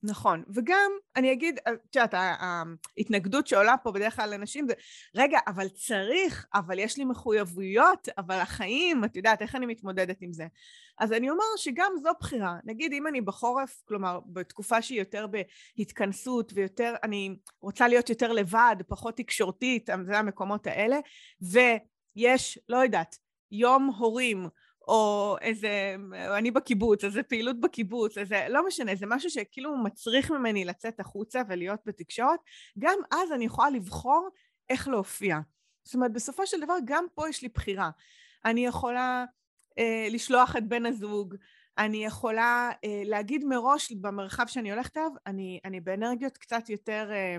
נכון, וגם אני אגיד, את יודעת, ההתנגדות שעולה פה בדרך כלל לנשים זה, רגע, אבל צריך, אבל יש לי מחויבויות, אבל החיים, את יודעת, איך אני מתמודדת עם זה? אז אני אומר שגם זו בחירה. נגיד, אם אני בחורף, כלומר, בתקופה שהיא יותר בהתכנסות ויותר, אני רוצה להיות יותר לבד, פחות תקשורתית, זה המקומות האלה, ויש, לא יודעת, יום הורים, או איזה, אני בקיבוץ, איזה פעילות בקיבוץ, איזה, לא משנה, זה משהו שכאילו מצריך ממני לצאת החוצה ולהיות בתקשורת, גם אז אני יכולה לבחור איך להופיע. זאת אומרת, בסופו של דבר גם פה יש לי בחירה. אני יכולה אה, לשלוח את בן הזוג, אני יכולה אה, להגיד מראש במרחב שאני הולכת אליו, אני, אני באנרגיות קצת יותר אה,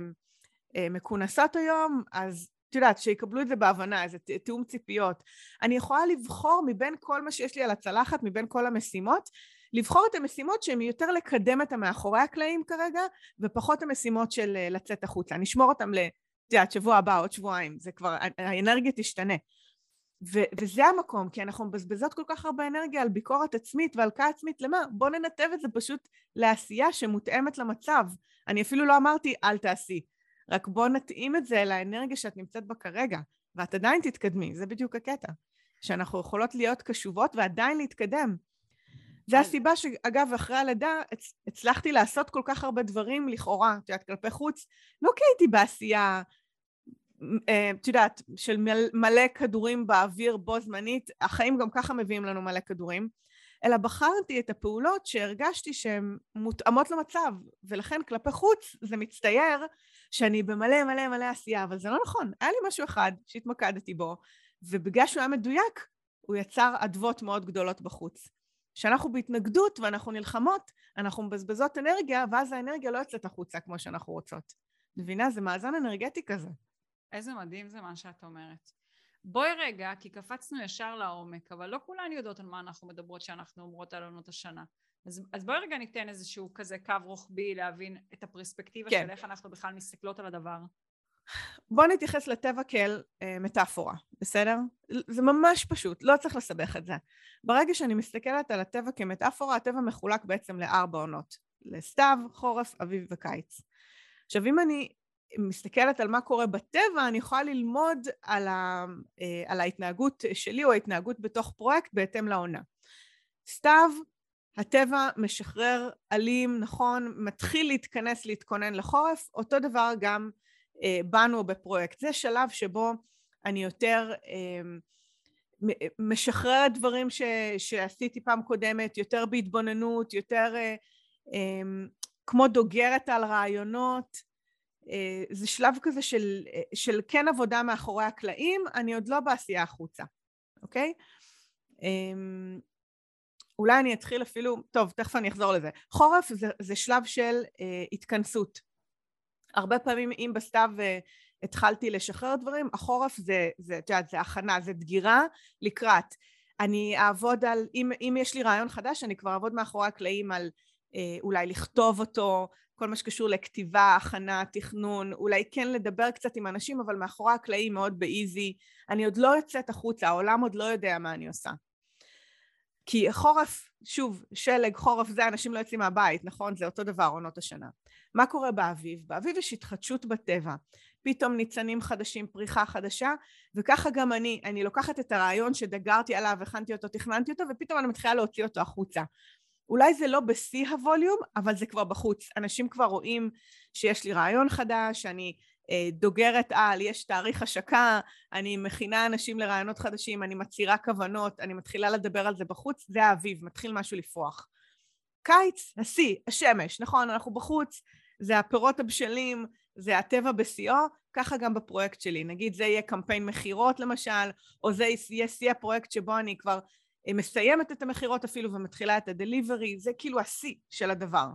אה, מכונסות היום, אז את יודעת, שיקבלו את זה בהבנה, איזה תיאום ציפיות. אני יכולה לבחור מבין כל מה שיש לי על הצלחת, מבין כל המשימות, לבחור את המשימות שהן יותר לקדם את המאחורי הקלעים כרגע, ופחות המשימות של אה, לצאת החוצה. אני אשמור אותן ל... את יודעת, שבוע הבא, עוד שבועיים, זה כבר, האנרגיה תשתנה. ו- וזה המקום, כי אנחנו מבזבזות כל כך הרבה אנרגיה על ביקורת עצמית והלקאה עצמית, למה? בוא ננתב את זה פשוט לעשייה שמותאמת למצב. אני אפילו לא אמרתי אל תעשי, רק בוא נתאים את זה לאנרגיה שאת נמצאת בה כרגע, ואת עדיין תתקדמי, זה בדיוק הקטע. שאנחנו יכולות להיות קשובות ועדיין להתקדם. זה הסיבה שאגב, אחרי הלידה הצלחתי לעשות כל כך הרבה דברים לכאורה, את יודעת, כלפי חוץ, לא כי הייתי בעשייה, את יודעת, של מלא כדורים באוויר בו זמנית, החיים גם ככה מביאים לנו מלא כדורים, אלא בחרתי את הפעולות שהרגשתי שהן מותאמות למצב, ולכן כלפי חוץ זה מצטייר שאני במלא מלא מלא עשייה, אבל זה לא נכון. היה לי משהו אחד שהתמקדתי בו, ובגלל שהוא היה מדויק, הוא יצר אדוות מאוד גדולות בחוץ. כשאנחנו בהתנגדות ואנחנו נלחמות, אנחנו מבזבזות אנרגיה, ואז האנרגיה לא יוצאת החוצה כמו שאנחנו רוצות. מבינה? זה מאזן אנרגטי כזה. איזה מדהים זה מה שאת אומרת. בואי רגע, כי קפצנו ישר לעומק, אבל לא כולן יודעות על מה אנחנו מדברות כשאנחנו אומרות על עונות השנה. אז, אז בואי רגע ניתן איזשהו כזה קו רוחבי להבין את הפרספקטיבה כן. של איך אנחנו בכלל מסתכלות על הדבר. בואו נתייחס לטבע כאל אה, מטאפורה, בסדר? זה ממש פשוט, לא צריך לסבך את זה. ברגע שאני מסתכלת על הטבע כמטאפורה, הטבע מחולק בעצם לארבע עונות. לסתיו, חורף, אביב וקיץ. עכשיו אם אני מסתכלת על מה קורה בטבע, אני יכולה ללמוד על, ה, אה, על ההתנהגות שלי או ההתנהגות בתוך פרויקט בהתאם לעונה. סתיו, הטבע משחרר עלים, נכון, מתחיל להתכנס, להתכונן לחורף, אותו דבר גם אה, בנו בפרויקט. זה שלב שבו אני יותר אה, משחררת דברים ש, שעשיתי פעם קודמת, יותר בהתבוננות, יותר אה, אה, כמו דוגרת על רעיונות, אה, זה שלב כזה של, אה, של כן עבודה מאחורי הקלעים, אני עוד לא בעשייה החוצה, אוקיי? אמ, אולי אני אתחיל אפילו, טוב, תכף אני אחזור לזה. חורף זה, זה שלב של אה, התכנסות. הרבה פעמים אם בסתיו אה, התחלתי לשחרר דברים, החורף זה, זה, את יודעת, זה הכנה, זה דגירה לקראת. אני אעבוד על, אם, אם יש לי רעיון חדש, אני כבר אעבוד מאחורי הקלעים על אה, אולי לכתוב אותו, כל מה שקשור לכתיבה, הכנה, תכנון, אולי כן לדבר קצת עם אנשים, אבל מאחורי הקלעים מאוד באיזי. אני עוד לא יוצאת החוצה, העולם עוד לא יודע מה אני עושה. כי חורף, שוב, שלג, חורף זה, אנשים לא יוצאים מהבית, נכון? זה אותו דבר, עונות השנה. מה קורה באביב? באביב יש התחדשות בטבע. פתאום ניצנים חדשים, פריחה חדשה, וככה גם אני, אני לוקחת את הרעיון שדגרתי עליו, הכנתי אותו, תכננתי אותו, ופתאום אני מתחילה להוציא אותו החוצה. אולי זה לא בשיא הווליום, אבל זה כבר בחוץ. אנשים כבר רואים שיש לי רעיון חדש, אני אה, דוגרת על, יש תאריך השקה, אני מכינה אנשים לרעיונות חדשים, אני מצהירה כוונות, אני מתחילה לדבר על זה בחוץ, זה האביב, מתחיל משהו לפרוח. קיץ, השיא, השמש, נכון, אנחנו בחוץ, זה הפירות הבשלים, זה הטבע בשיאו, ככה גם בפרויקט שלי. נגיד זה יהיה קמפיין מכירות למשל, או זה יהיה שיא הפרויקט שבו אני כבר מסיימת את המכירות אפילו ומתחילה את הדליברי, זה כאילו השיא של הדבר.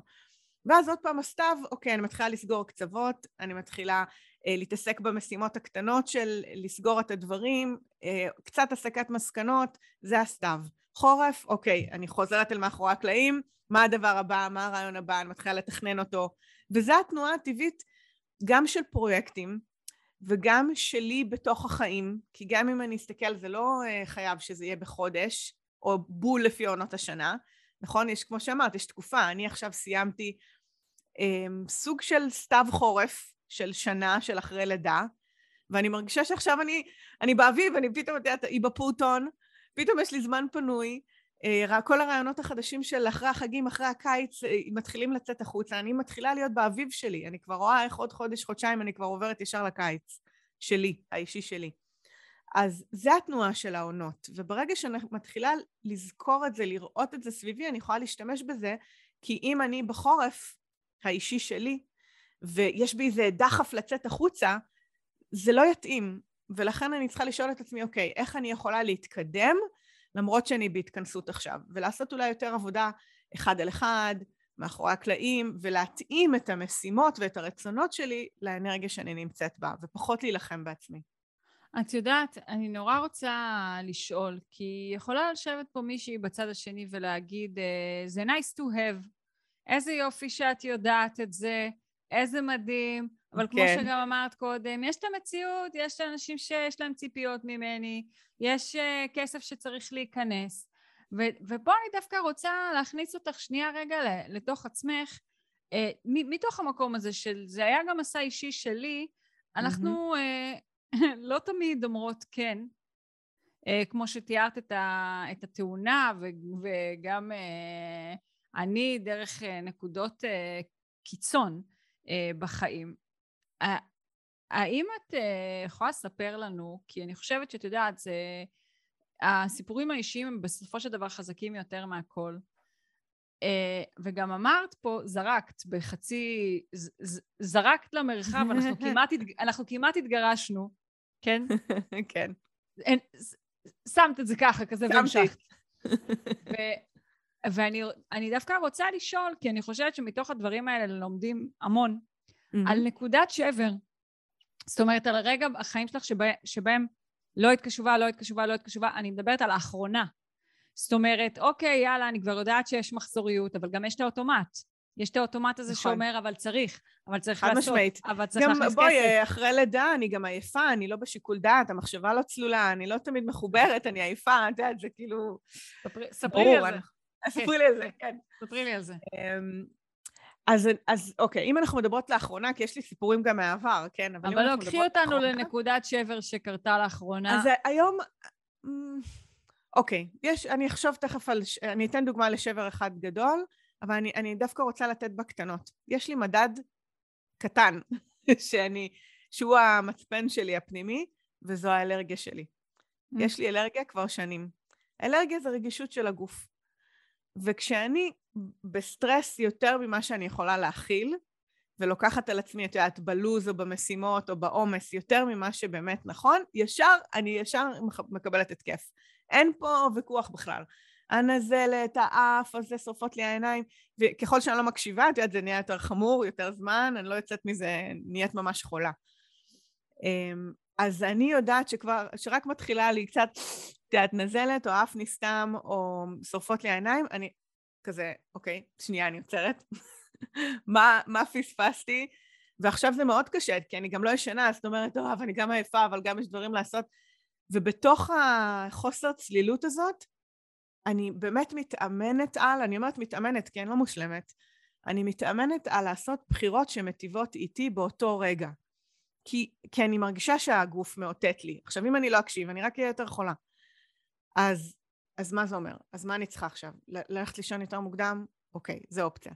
ואז עוד פעם הסתיו, אוקיי, אני מתחילה לסגור קצוות, אני מתחילה אה, להתעסק במשימות הקטנות של לסגור את הדברים, אה, קצת הסקת מסקנות, זה הסתיו. חורף, אוקיי, אני חוזרת אל מאחורי הקלעים, מה הדבר הבא, מה הרעיון הבא, אני מתחילה לתכנן אותו. וזו התנועה הטבעית גם של פרויקטים וגם שלי בתוך החיים, כי גם אם אני אסתכל, זה לא אה, חייב שזה יהיה בחודש, או בול לפי עונות השנה, נכון? יש, כמו שאמרת, יש תקופה, אני עכשיו סיימתי אה, סוג של סתיו חורף של שנה של אחרי לידה, ואני מרגישה שעכשיו אני, אני באביב, אני פתאום, את יודעת, היא בפוטון, פתאום יש לי זמן פנוי, אה, כל הרעיונות החדשים של אחרי החגים, אחרי הקיץ, אה, מתחילים לצאת החוצה. אני מתחילה להיות באביב שלי, אני כבר רואה איך עוד חודש, חודשיים אני כבר עוברת ישר לקיץ שלי, האישי שלי. אז זה התנועה של העונות, וברגע שאני מתחילה לזכור את זה, לראות את זה סביבי, אני יכולה להשתמש בזה, כי אם אני בחורף האישי שלי, ויש בי איזה דחף לצאת החוצה, זה לא יתאים. ולכן אני צריכה לשאול את עצמי, אוקיי, איך אני יכולה להתקדם למרות שאני בהתכנסות עכשיו, ולעשות אולי יותר עבודה אחד על אחד, מאחורי הקלעים, ולהתאים את המשימות ואת הרצונות שלי לאנרגיה שאני נמצאת בה, ופחות להילחם בעצמי. את יודעת, אני נורא רוצה לשאול, כי יכולה לשבת פה מישהי בצד השני ולהגיד, אה, זה nice to have, איזה יופי שאת יודעת את זה, איזה מדהים, אבל כן. כמו שגם אמרת קודם, יש את המציאות, יש את האנשים שיש להם ציפיות ממני, יש uh, כסף שצריך להיכנס. ו- ופה אני דווקא רוצה להכניס אותך שנייה רגע לתוך עצמך, uh, מתוך המקום הזה של, זה היה גם מסע אישי שלי, אנחנו mm-hmm. uh, לא תמיד אומרות כן, uh, כמו שתיארת את, ה- את התאונה, ו- וגם uh, אני דרך uh, נקודות קיצון. בחיים. האם את יכולה לספר לנו, כי אני חושבת שאת יודעת, זה, הסיפורים האישיים הם בסופו של דבר חזקים יותר מהכל. Uh, וגם אמרת פה, זרקת בחצי, ז, ז, זרקת למרחב, אנחנו (laughs) כמעט, אנחנו כמעט התגרשנו, כן? (laughs) כן. אין, שמת את זה ככה, כזה והמשכת. (laughs) ואני דווקא רוצה לשאול, כי אני חושבת שמתוך הדברים האלה לומדים המון, mm-hmm. על נקודת שבר. זאת אומרת, על הרגע החיים שלך שבה, שבהם לא היית קשובה, לא היית קשובה, לא היית קשובה, אני מדברת על האחרונה. זאת אומרת, אוקיי, יאללה, אני כבר יודעת שיש מחזוריות, אבל גם יש את האוטומט. יש את האוטומט הזה נכון. שאומר, אבל צריך, אבל צריך לעשות, משמעית. אבל צריך להכניס כסף. גם בואי, אחרי לידה אני גם עייפה, אני לא בשיקול דעת, המחשבה לא צלולה, אני לא תמיד מחוברת, אני עייפה, את יודעת, זה כאילו... ספרי לי על זה. ספרי לי על זה, כן. ספרי לי על זה. אמ, אז, אז אוקיי, אם אנחנו מדברות לאחרונה, כי יש לי סיפורים גם מהעבר, כן? אבל, אבל לא, קחי אותנו לאחרונה, לנקודת שבר שקרתה לאחרונה. אז היום, אמ, אוקיי, יש, אני אחשוב תכף על, אני אתן דוגמה לשבר אחד גדול, אבל אני, אני דווקא רוצה לתת בקטנות. יש לי מדד קטן, (laughs) שאני, שהוא המצפן שלי הפנימי, וזו האלרגיה שלי. Mm. יש לי אלרגיה כבר שנים. אלרגיה זה רגישות של הגוף. וכשאני בסטרס יותר ממה שאני יכולה להכיל, ולוקחת על עצמי, את יודעת, בלוז או במשימות או בעומס יותר ממה שבאמת נכון, ישר, אני ישר מקבלת התקף. אין פה ויכוח בכלל. הנזלת, האף, הזה שורפות לי העיניים, וככל שאני לא מקשיבה, את יודעת, זה נהיה יותר חמור, יותר זמן, אני לא יוצאת מזה, נהיית ממש חולה. אמ, אז אני יודעת שכבר, שרק מתחילה לי קצת, את יודעת, נזלת, או אף נסתם, או שורפות לי העיניים, אני כזה, אוקיי, שנייה, אני עוצרת. (laughs) מה, מה פספסתי? ועכשיו זה מאוד קשה, כי אני גם לא ישנה, זאת אומרת, טוב, אני גם עייפה, אבל גם יש דברים לעשות. ובתוך החוסר צלילות הזאת, אני באמת מתאמנת על, אני אומרת מתאמנת כי אני לא מושלמת, אני מתאמנת על לעשות בחירות שמטיבות איתי באותו רגע. כי, כי אני מרגישה שהגוף מאותת לי. עכשיו, אם אני לא אקשיב, אני רק אהיה יותר חולה. אז, אז מה זה אומר? אז מה אני צריכה עכשיו? ללכת לישון יותר מוקדם? אוקיי, זו אופציה.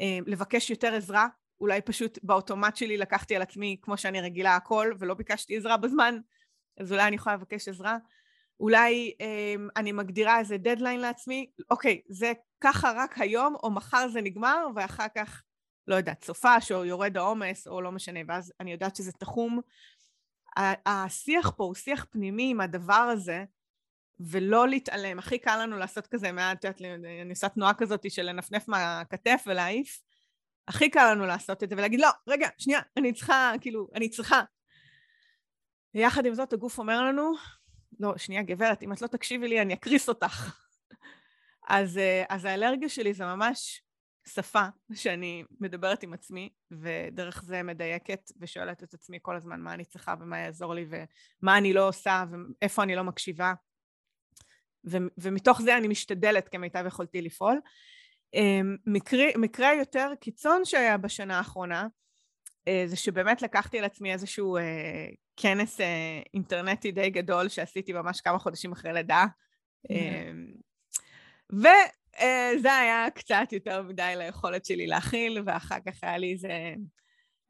אה, לבקש יותר עזרה? אולי פשוט באוטומט שלי לקחתי על עצמי, כמו שאני רגילה, הכל, ולא ביקשתי עזרה בזמן, אז אולי אני יכולה לבקש עזרה. אולי אה, אני מגדירה איזה דדליין לעצמי, אוקיי, זה ככה רק היום, או מחר זה נגמר, ואחר כך לא יודעת, סופש או יורד העומס או לא משנה, ואז אני יודעת שזה תחום. השיח פה הוא שיח פנימי עם הדבר הזה, ולא להתעלם. הכי קל לנו לעשות כזה, מעט, את יודעת, אני עושה תנועה כזאת של לנפנף מהכתף ולהעיף. הכי קל לנו לעשות את זה ולהגיד, לא, רגע, שנייה, אני צריכה, כאילו, אני צריכה. ויחד עם זאת, הגוף אומר לנו, לא, שנייה, גברת, אם את לא תקשיבי לי, אני אקריס אותך. אז, אה, אז האלרגיה שלי זה ממש שפה שאני מדברת עם עצמי, ודרך זה מדייקת ושואלת את עצמי כל הזמן מה אני צריכה ומה יעזור לי ומה אני לא עושה ואיפה אני לא מקשיבה. ו- ומתוך זה אני משתדלת כמיטב יכולתי לפעול. אמ, מקרי, מקרה יותר קיצון שהיה בשנה האחרונה, אה, זה שבאמת לקחתי על עצמי איזשהו אה, כנס אה, אינטרנטי די גדול שעשיתי ממש כמה חודשים אחרי לידה. Mm-hmm. וזה היה קצת יותר מדי ליכולת שלי להכיל, ואחר כך היה לי איזה,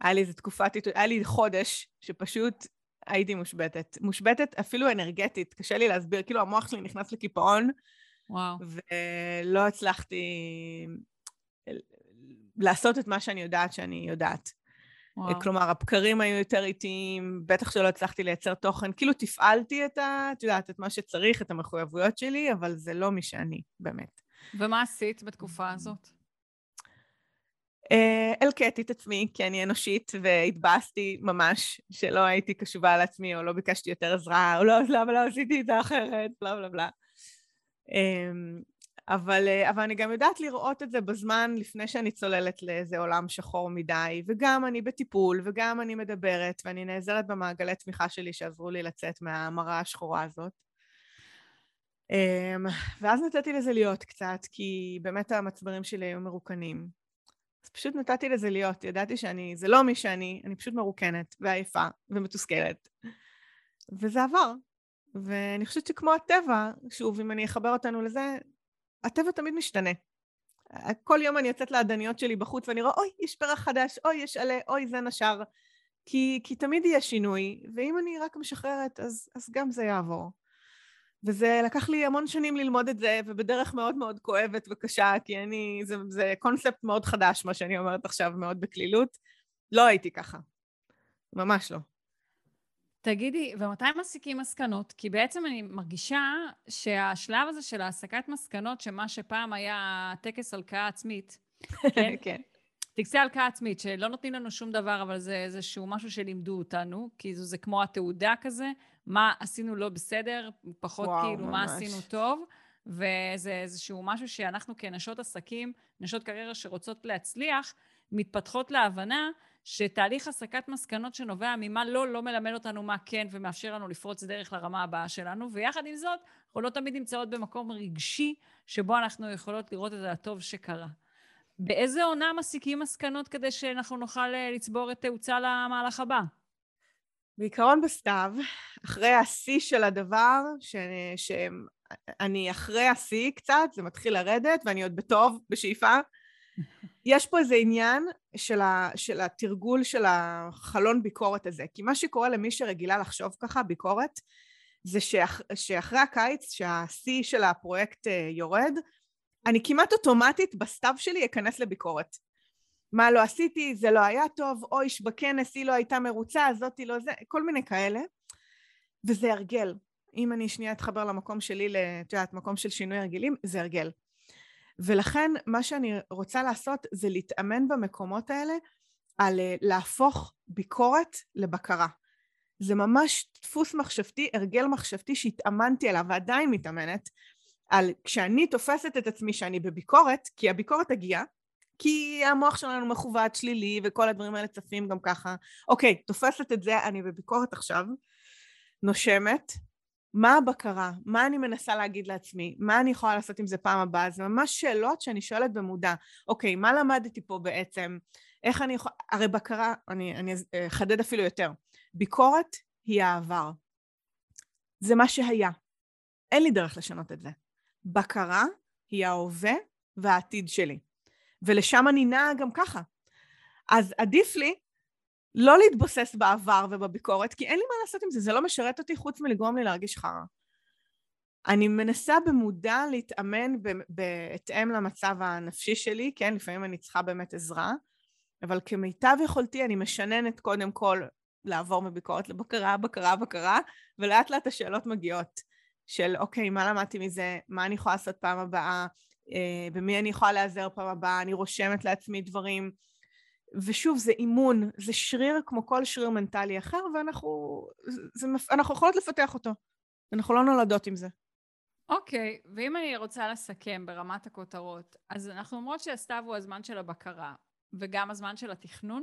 היה לי איזה תקופת, היה לי חודש שפשוט הייתי מושבתת. מושבתת אפילו אנרגטית, קשה לי להסביר, כאילו המוח שלי נכנס לקיפאון, וואו. ולא הצלחתי לעשות את מה שאני יודעת שאני יודעת. וואו. כלומר, הבקרים היו יותר איטיים, בטח שלא הצלחתי לייצר תוכן. כאילו תפעלתי את ה... את יודעת, את מה שצריך, את המחויבויות שלי, אבל זה לא מי שאני, באמת. ומה עשית בתקופה הזאת? אה, הלקטתי את עצמי, כי אני אנושית, והתבאסתי ממש שלא הייתי קשובה על עצמי, או לא ביקשתי יותר עזרה, או לא, למה לא עשיתי את זה אחרת, בלה בלה בלה. אבל, אה, אבל אני גם יודעת לראות את זה בזמן לפני שאני צוללת לאיזה עולם שחור מדי, וגם אני בטיפול, וגם אני מדברת, ואני נעזרת במעגלי תמיכה שלי שעזרו לי לצאת מהמראה השחורה הזאת. אמ, ואז נתתי לזה להיות קצת, כי באמת המצברים שלי היו מרוקנים. אז פשוט נתתי לזה להיות, ידעתי שאני, זה לא מי שאני, אני פשוט מרוקנת ועייפה ומתוסכלת. וזה עבר. ואני חושבת שכמו הטבע, שוב, אם אני אחבר אותנו לזה, הטבע תמיד משתנה. כל יום אני יוצאת לעדניות שלי בחוץ ואני רואה, אוי, יש פרח חדש, אוי, יש עלה, אוי, זה נשר. כי, כי תמיד יהיה שינוי, ואם אני רק משחררת, אז, אז גם זה יעבור. וזה לקח לי המון שנים ללמוד את זה, ובדרך מאוד מאוד כואבת וקשה, כי אני, זה, זה קונספט מאוד חדש, מה שאני אומרת עכשיו, מאוד בקלילות. לא הייתי ככה. ממש לא. תגידי, ומתי מסיקים מסקנות? כי בעצם אני מרגישה שהשלב הזה של העסקת מסקנות, שמה שפעם היה טקס הלקאה עצמית, כן? (laughs) כן. טקסי הלקאה עצמית, שלא נותנים לנו שום דבר, אבל זה איזשהו משהו שלימדו אותנו, כי זה, זה כמו התעודה כזה, מה עשינו לא בסדר, פחות וואו, כאילו ממש. מה עשינו טוב, וזה איזשהו משהו שאנחנו כנשות עסקים, נשות קריירה שרוצות להצליח, מתפתחות להבנה שתהליך הסקת מסקנות שנובע ממה לא, לא מלמד אותנו מה כן ומאפשר לנו לפרוץ דרך לרמה הבאה שלנו, ויחד עם זאת, אנחנו לא תמיד נמצאות במקום רגשי שבו אנחנו יכולות לראות את הטוב שקרה. באיזה עונה מסיקים מסקנות כדי שאנחנו נוכל אה, לצבור את תאוצה למהלך הבא? בעיקרון בסתיו, אחרי השיא של הדבר, ש... שאני אחרי השיא קצת, זה מתחיל לרדת ואני עוד בטוב, בשאיפה, יש פה איזה עניין של, ה, של התרגול של החלון ביקורת הזה. כי מה שקורה למי שרגילה לחשוב ככה, ביקורת, זה שאח, שאחרי הקיץ, שהשיא של הפרויקט אה, יורד, אני כמעט אוטומטית בסתיו שלי אכנס לביקורת. מה לא עשיתי, זה לא היה טוב, אויש בכנס היא לא הייתה מרוצה, זאתי לא זה, כל מיני כאלה. וזה הרגל. אם אני שנייה אתחבר למקום שלי, את יודעת, מקום של שינוי הרגלים, זה הרגל. ולכן מה שאני רוצה לעשות זה להתאמן במקומות האלה על אה, להפוך ביקורת לבקרה. זה ממש דפוס מחשבתי, הרגל מחשבתי שהתאמנתי עליו ועדיין מתאמנת, על כשאני תופסת את עצמי שאני בביקורת, כי הביקורת תגיע, כי המוח שלנו מכוות שלילי וכל הדברים האלה צפים גם ככה. אוקיי, תופסת את זה, אני בביקורת עכשיו, נושמת, מה הבקרה? מה אני מנסה להגיד לעצמי? מה אני יכולה לעשות עם זה פעם הבאה? זה ממש שאלות שאני שואלת במודע. אוקיי, מה למדתי פה בעצם? איך אני יכולה... הרי בקרה, אני, אני אחדד אפילו יותר. ביקורת היא העבר. זה מה שהיה. אין לי דרך לשנות את זה. בקרה היא ההווה והעתיד שלי. ולשם אני נעה גם ככה. אז עדיף לי לא להתבוסס בעבר ובביקורת, כי אין לי מה לעשות עם זה, זה לא משרת אותי חוץ מלגרום לי להרגיש חרא. אני מנסה במודע להתאמן בהתאם למצב הנפשי שלי, כן, לפעמים אני צריכה באמת עזרה, אבל כמיטב יכולתי אני משננת קודם כל לעבור מביקורת לבקרה, בקרה, בקרה, ולאט לאט השאלות מגיעות של אוקיי, מה למדתי מזה, מה אני יכולה לעשות פעם הבאה, אה, במי אני יכולה להיעזר פעם הבאה, אני רושמת לעצמי דברים. ושוב, זה אימון, זה שריר כמו כל שריר מנטלי אחר, ואנחנו זה, אנחנו יכולות לפתח אותו. אנחנו לא נולדות עם זה. אוקיי, okay, ואם אני רוצה לסכם ברמת הכותרות, אז אנחנו אומרות שהסתיו הוא הזמן של הבקרה, וגם הזמן של התכנון?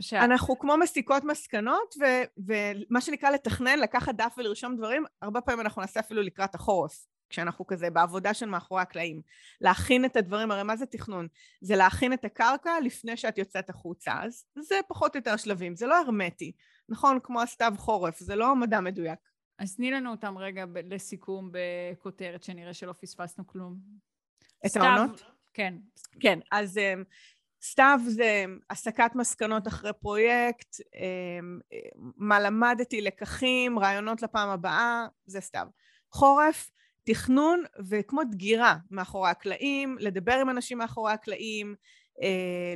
ש... אנחנו כמו מסיקות מסקנות, ו- ומה שנקרא לתכנן, לקחת דף ולרשום דברים, הרבה פעמים אנחנו נעשה אפילו לקראת החורף, כשאנחנו כזה בעבודה של מאחורי הקלעים. להכין את הדברים, הרי מה זה תכנון? זה להכין את הקרקע לפני שאת יוצאת החוצה, אז זה פחות או יותר שלבים, זה לא הרמטי, נכון? כמו הסתיו חורף, זה לא מדע מדויק. אז תני לנו אותם רגע ב- לסיכום בכותרת, שנראה שלא פספסנו כלום. את העונות? כן. כן, אז um, סתיו זה הסקת מסקנות אחרי פרויקט, um, מה למדתי, לקחים, רעיונות לפעם הבאה, זה סתיו. חורף, תכנון וכמו דגירה מאחורי הקלעים, לדבר עם אנשים מאחורי הקלעים, uh,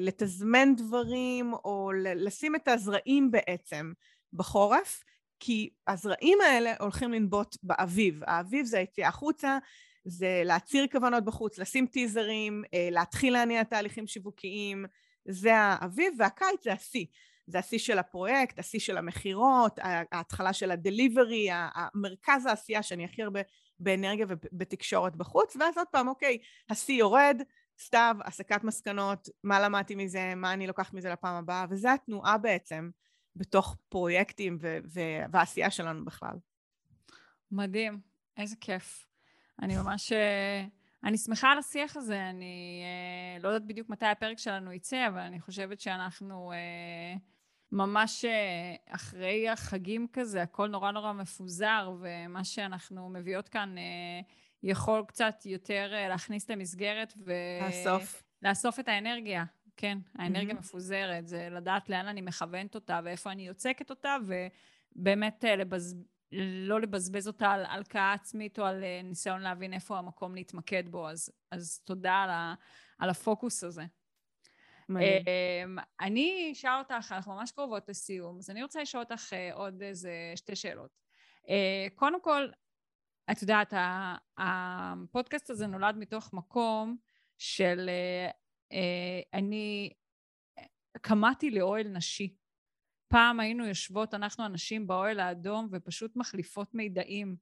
לתזמן דברים או לשים את הזרעים בעצם בחורף, כי הזרעים האלה הולכים לנבוט באביב. האביב זה היציאה החוצה, זה להצהיר כוונות בחוץ, לשים טיזרים, אה, להתחיל להניע תהליכים שיווקיים, זה האביב, והקיץ זה השיא. זה השיא של הפרויקט, השיא של המכירות, ההתחלה של הדליברי, המרכז העשייה שאני הכי הרבה באנרגיה ובתקשורת בחוץ, ואז עוד פעם, אוקיי, השיא יורד, סתיו, הסקת מסקנות, מה למדתי מזה, מה אני לוקחת מזה לפעם הבאה, וזה התנועה בעצם בתוך פרויקטים והעשייה שלנו בכלל. מדהים, איזה כיף. אני ממש... אה, אני שמחה על השיח הזה, אני אה, לא יודעת בדיוק מתי הפרק שלנו יצא, אבל אני חושבת שאנחנו אה, ממש אחרי החגים כזה, הכל נורא נורא מפוזר, ומה שאנחנו מביאות כאן יכול קצת יותר להכניס למסגרת ו... לאסוף. לאסוף את האנרגיה. כן, האנרגיה mm-hmm. מפוזרת, זה לדעת לאן אני מכוונת אותה ואיפה אני יוצקת אותה, ובאמת לבז... לא לבזבז אותה על הלקאה עצמית או על אה, ניסיון להבין איפה המקום להתמקד בו, אז, אז תודה על, ה, על הפוקוס הזה. אמ, אני אשאל אותך, אנחנו ממש קרובות לסיום, אז אני רוצה לשאול אותך אה, עוד איזה שתי שאלות. אה, קודם כל, את יודעת, הפודקאסט הזה נולד מתוך מקום של אני קמאתי לאוהל נשי. פעם היינו יושבות, אנחנו הנשים באוהל האדום, ופשוט מחליפות מידעים.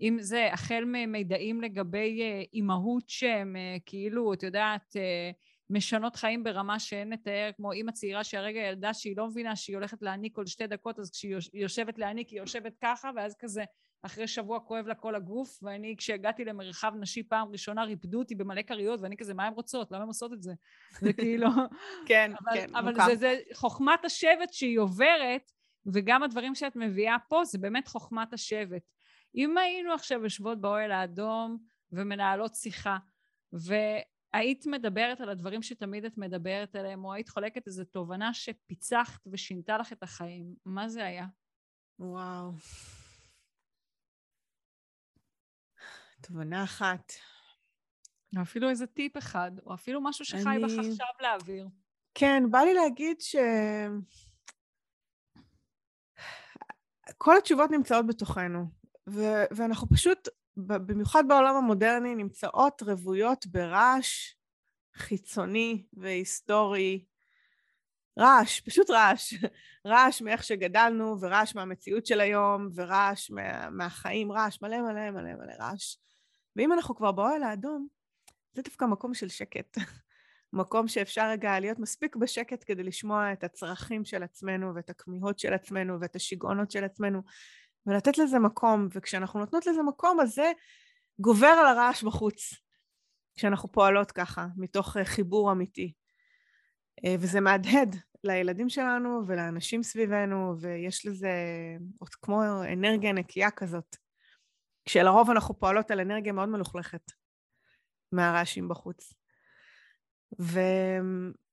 אם זה החל ממידעים לגבי אה, אימהות אה, כאילו, את יודעת, אה, משנות חיים ברמה שאין לתאר, כמו אימא צעירה שהרגע ילדה שהיא לא מבינה שהיא הולכת להעניק כל שתי דקות, אז כשהיא יושבת להעניק היא יושבת ככה, ואז כזה אחרי שבוע כואב לה כל הגוף, ואני כשהגעתי למרחב נשי פעם ראשונה ריפדו אותי במלא כריות, ואני כזה, מה הן רוצות? למה הן עושות את זה? (laughs) זה כאילו... (laughs) כן, אבל, כן, אבל מוכר. זה, זה חוכמת השבט שהיא עוברת, וגם הדברים שאת מביאה פה זה באמת חוכמת השבט. אם היינו עכשיו יושבות באוהל האדום ומנהלות שיחה, והיית מדברת על הדברים שתמיד את מדברת עליהם, או היית חולקת איזו תובנה שפיצחת ושינתה לך את החיים, מה זה היה? וואו. תובנה אחת. או אפילו איזה טיפ אחד, או אפילו משהו שחי אני... בך עכשיו להעביר. כן, בא לי להגיד ש... כל התשובות נמצאות בתוכנו, ו- ואנחנו פשוט, במיוחד בעולם המודרני, נמצאות רוויות ברעש חיצוני והיסטורי. רעש, פשוט רעש. (laughs) רעש מאיך שגדלנו, ורעש מהמציאות של היום, ורעש מה, מהחיים, רעש מלא מלא מלא מלא רעש. ואם אנחנו כבר באוהל האדום, זה דווקא מקום של שקט. (laughs) מקום שאפשר רגע להיות מספיק בשקט כדי לשמוע את הצרכים של עצמנו ואת הכמיהות של עצמנו ואת השיגעונות של עצמנו ולתת לזה מקום, וכשאנחנו נותנות לזה מקום אז זה גובר על הרעש בחוץ, כשאנחנו פועלות ככה, מתוך אה, חיבור אמיתי. אה, וזה מהדהד לילדים שלנו ולאנשים סביבנו, ויש לזה עוד כמו אנרגיה נקייה כזאת. כשלרוב אנחנו פועלות על אנרגיה מאוד מלוכלכת מהרעשים בחוץ. ו...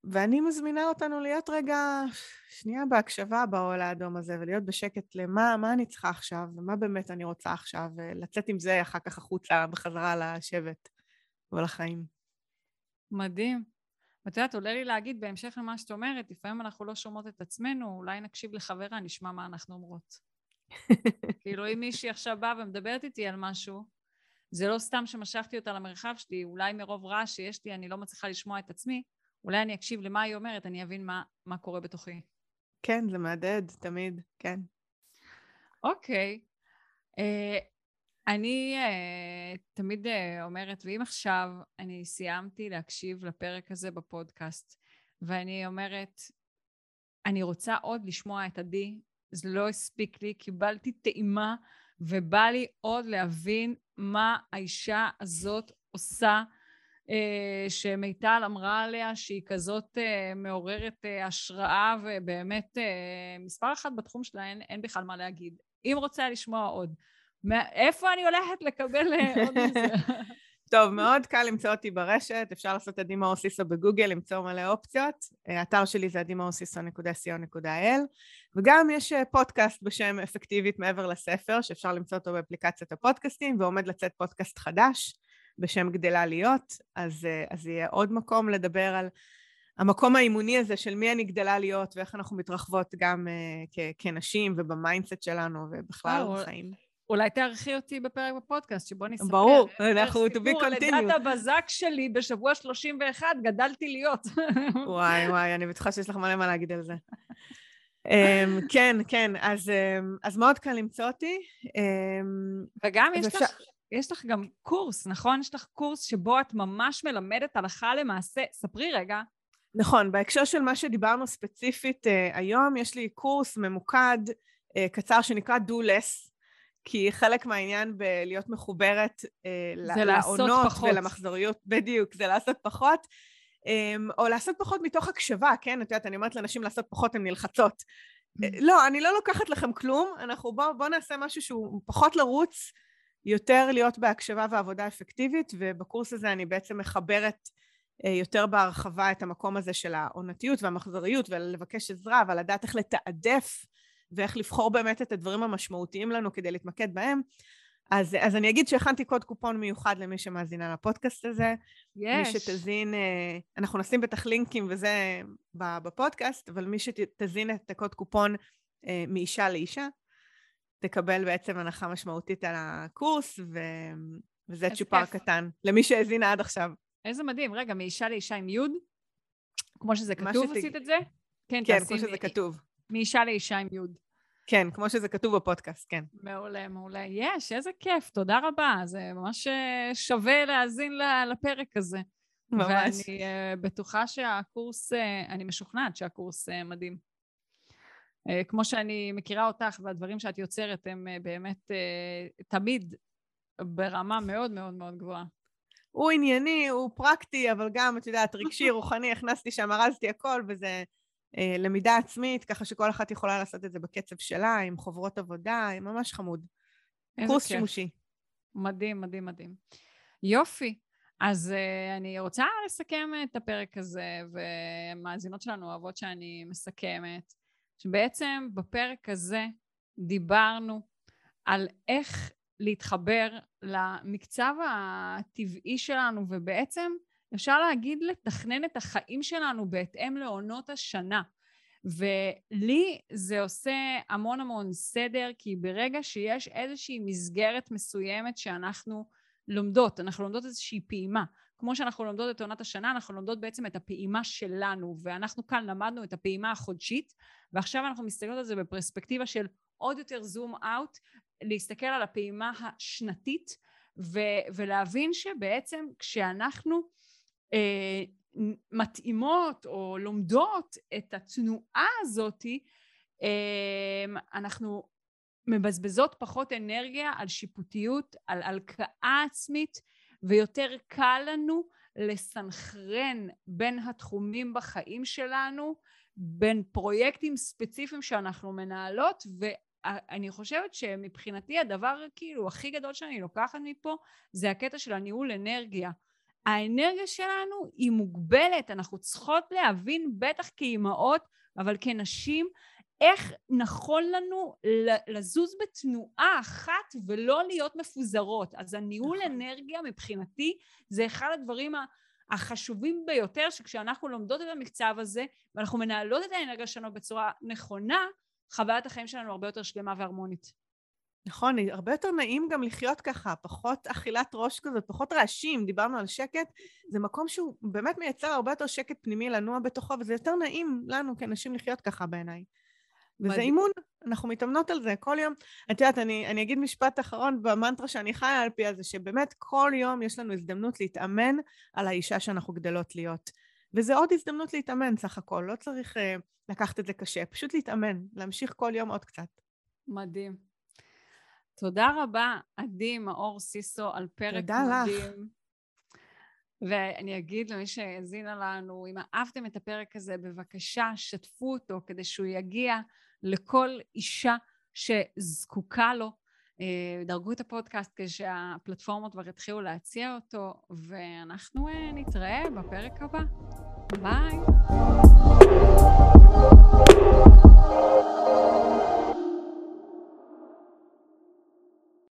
ואני מזמינה אותנו להיות רגע שנייה בהקשבה באוהל האדום הזה ולהיות בשקט למה מה אני צריכה עכשיו ומה באמת אני רוצה עכשיו ולצאת עם זה אחר כך החוצה בחזרה לשבט ולחיים. מדהים. ואת יודעת, עולה לי להגיד בהמשך למה שאת אומרת, לפעמים אנחנו לא שומעות את עצמנו, אולי נקשיב לחברה, נשמע מה אנחנו אומרות. (laughs) כאילו, אם מישהי עכשיו באה ומדברת איתי על משהו, זה לא סתם שמשכתי אותה למרחב שלי, אולי מרוב רעש שיש לי אני לא מצליחה לשמוע את עצמי, אולי אני אקשיב למה היא אומרת, אני אבין מה, מה קורה בתוכי. כן, זה מהדהד, תמיד, כן. אוקיי. Uh, אני uh, תמיד uh, אומרת, ואם עכשיו אני סיימתי להקשיב לפרק הזה בפודקאסט, ואני אומרת, אני רוצה עוד לשמוע את עדי, זה לא הספיק לי, קיבלתי טעימה, ובא לי עוד להבין מה האישה הזאת עושה, שמיטל אמרה עליה שהיא כזאת uh, מעוררת uh, השראה, ובאמת מספר אחת בתחום שלה אין, אין בכלל מה להגיד. אם רוצה לשמוע עוד. איפה אני הולכת לקבל אה, עוד מזה? (laughs) טוב, מאוד קל למצוא אותי ברשת, אפשר לעשות את דימה אוסיסו בגוגל, למצוא מלא אופציות. אה, האתר שלי זה דימאוסיסו.co.il, וגם יש אה, פודקאסט בשם אפקטיבית מעבר לספר, שאפשר למצוא אותו באפליקציית הפודקאסטים, ועומד לצאת פודקאסט חדש בשם גדלה להיות, אז, אז יהיה עוד מקום לדבר על המקום האימוני הזה של מי אני גדלה להיות ואיך אנחנו מתרחבות גם אה, כנשים וב mindset שלנו ובכלל בחיים. אולי תארחי אותי בפרק בפודקאסט, שבוא נספר. ברור, אנחנו to be continued. לידת הבזק שלי בשבוע 31, גדלתי להיות. (laughs) וואי, וואי, אני בטוחה שיש לך מלא מה להגיד על זה. אממ, כן, כן, אז, אממ, אז מאוד קל למצוא אותי. Um, וגם יש. לך... יש לך גם קורס, נכון? יש לך קורס שבו את ממש מלמדת הלכה למעשה. ספרי רגע, נכון, בהקשר של מה שדיברנו ספציפית uh, היום, יש לי קורס ממוקד uh, קצר שנקרא Do Less, כי חלק מהעניין בלהיות מחוברת uh, לעונות. ולמחזוריות, בדיוק, זה לעשות פחות, um, או לעשות פחות מתוך הקשבה, כן? את יודעת, אני אומרת לאנשים לעשות פחות, הן נלחצות. Mm. לא, אני לא לוקחת לכם כלום, אנחנו בואו בוא נעשה משהו שהוא פחות לרוץ, יותר להיות בהקשבה ועבודה אפקטיבית, ובקורס הזה אני בעצם מחברת אה, יותר בהרחבה את המקום הזה של העונתיות והמחזוריות ולבקש עזרה ולדעת איך לתעדף ואיך לבחור באמת את הדברים המשמעותיים לנו כדי להתמקד בהם. אז, אז אני אגיד שהכנתי קוד קופון מיוחד למי שמאזינה לפודקאסט הזה. יש. מי שתזין, אה, אנחנו נשים בטח לינקים וזה בפודקאסט, אבל מי שתזין את הקוד קופון אה, מאישה לאישה, תקבל בעצם הנחה משמעותית על הקורס, ו... וזה צ'ופר קטן, למי שהאזינה עד עכשיו. איזה מדהים. רגע, מאישה לאישה עם יוד? כמו שזה כתוב שת... עשית את זה? כן, כן כמו שזה כתוב. מאישה לאישה עם יוד. כן, כמו שזה כתוב בפודקאסט, כן. מעולה, מעולה. יש, איזה כיף, תודה רבה. זה ממש אה, שווה להאזין לפרק הזה. ממש. ואני uh, בטוחה שהקורס, uh, אני משוכנעת שהקורס מדהים. Uh, כמו שאני מכירה אותך והדברים שאת יוצרת הם uh, באמת uh, תמיד ברמה מאוד מאוד מאוד גבוהה. הוא ענייני, הוא פרקטי, אבל גם, את יודעת, רגשי, (laughs) רוחני, הכנסתי שם, ארזתי הכל, וזה אה, למידה עצמית, ככה שכל אחת יכולה לעשות את זה בקצב שלה, עם חוברות עבודה, ממש חמוד. קורס כיף. שימושי. מדהים, מדהים, מדהים. יופי. אז uh, אני רוצה לסכם את הפרק הזה, ומאזינות שלנו אוהבות שאני מסכמת, שבעצם בפרק הזה דיברנו על איך להתחבר למקצב הטבעי שלנו, ובעצם אפשר להגיד לתכנן את החיים שלנו בהתאם לעונות השנה. ולי זה עושה המון המון סדר, כי ברגע שיש איזושהי מסגרת מסוימת שאנחנו לומדות, אנחנו לומדות איזושהי פעימה. כמו שאנחנו לומדות את עונת השנה, אנחנו לומדות בעצם את הפעימה שלנו, ואנחנו כאן למדנו את הפעימה החודשית, ועכשיו אנחנו מסתכלות על זה בפרספקטיבה של עוד יותר זום אאוט, להסתכל על הפעימה השנתית ו- ולהבין שבעצם כשאנחנו אה, מתאימות או לומדות את התנועה הזאתי אה, אנחנו מבזבזות פחות אנרגיה על שיפוטיות, על הלקאה עצמית ויותר קל לנו לסנכרן בין התחומים בחיים שלנו, בין פרויקטים ספציפיים שאנחנו מנהלות אני חושבת שמבחינתי הדבר כאילו הכי גדול שאני לוקחת מפה זה הקטע של הניהול אנרגיה. האנרגיה שלנו היא מוגבלת, אנחנו צריכות להבין בטח כאימהות, אבל כנשים, איך נכון לנו לזוז בתנועה אחת ולא להיות מפוזרות. אז הניהול נכון. אנרגיה מבחינתי זה אחד הדברים החשובים ביותר, שכשאנחנו לומדות את המקצב הזה, ואנחנו מנהלות את האנרגיה שלנו בצורה נכונה, חוויית החיים שלנו הרבה יותר שלמה והרמונית. נכון, הרבה יותר נעים גם לחיות ככה, פחות אכילת ראש כזאת, פחות רעשים, דיברנו על שקט, זה מקום שהוא באמת מייצר הרבה יותר שקט פנימי לנוע בתוכו, וזה יותר נעים לנו כאנשים לחיות ככה בעיניי. וזה אימון, אנחנו מתאמנות על זה כל יום. את יודעת, אני, אני אגיד משפט אחרון במנטרה שאני חיה על פי הזה, שבאמת כל יום יש לנו הזדמנות להתאמן על האישה שאנחנו גדלות להיות. וזה עוד הזדמנות להתאמן סך הכל, לא צריך uh, לקחת את זה קשה, פשוט להתאמן, להמשיך כל יום עוד קצת. מדהים. תודה רבה, עדי מאור סיסו, על פרק תודה מדהים. תודה לך. ואני אגיד למי שהאזינה לנו, אם אהבתם את הפרק הזה, בבקשה, שתפו אותו כדי שהוא יגיע לכל אישה שזקוקה לו. אה, דרגו את הפודקאסט כדי שהפלטפורמות כבר יתחילו להציע אותו, ואנחנו אה, נתראה בפרק הבא. ביי.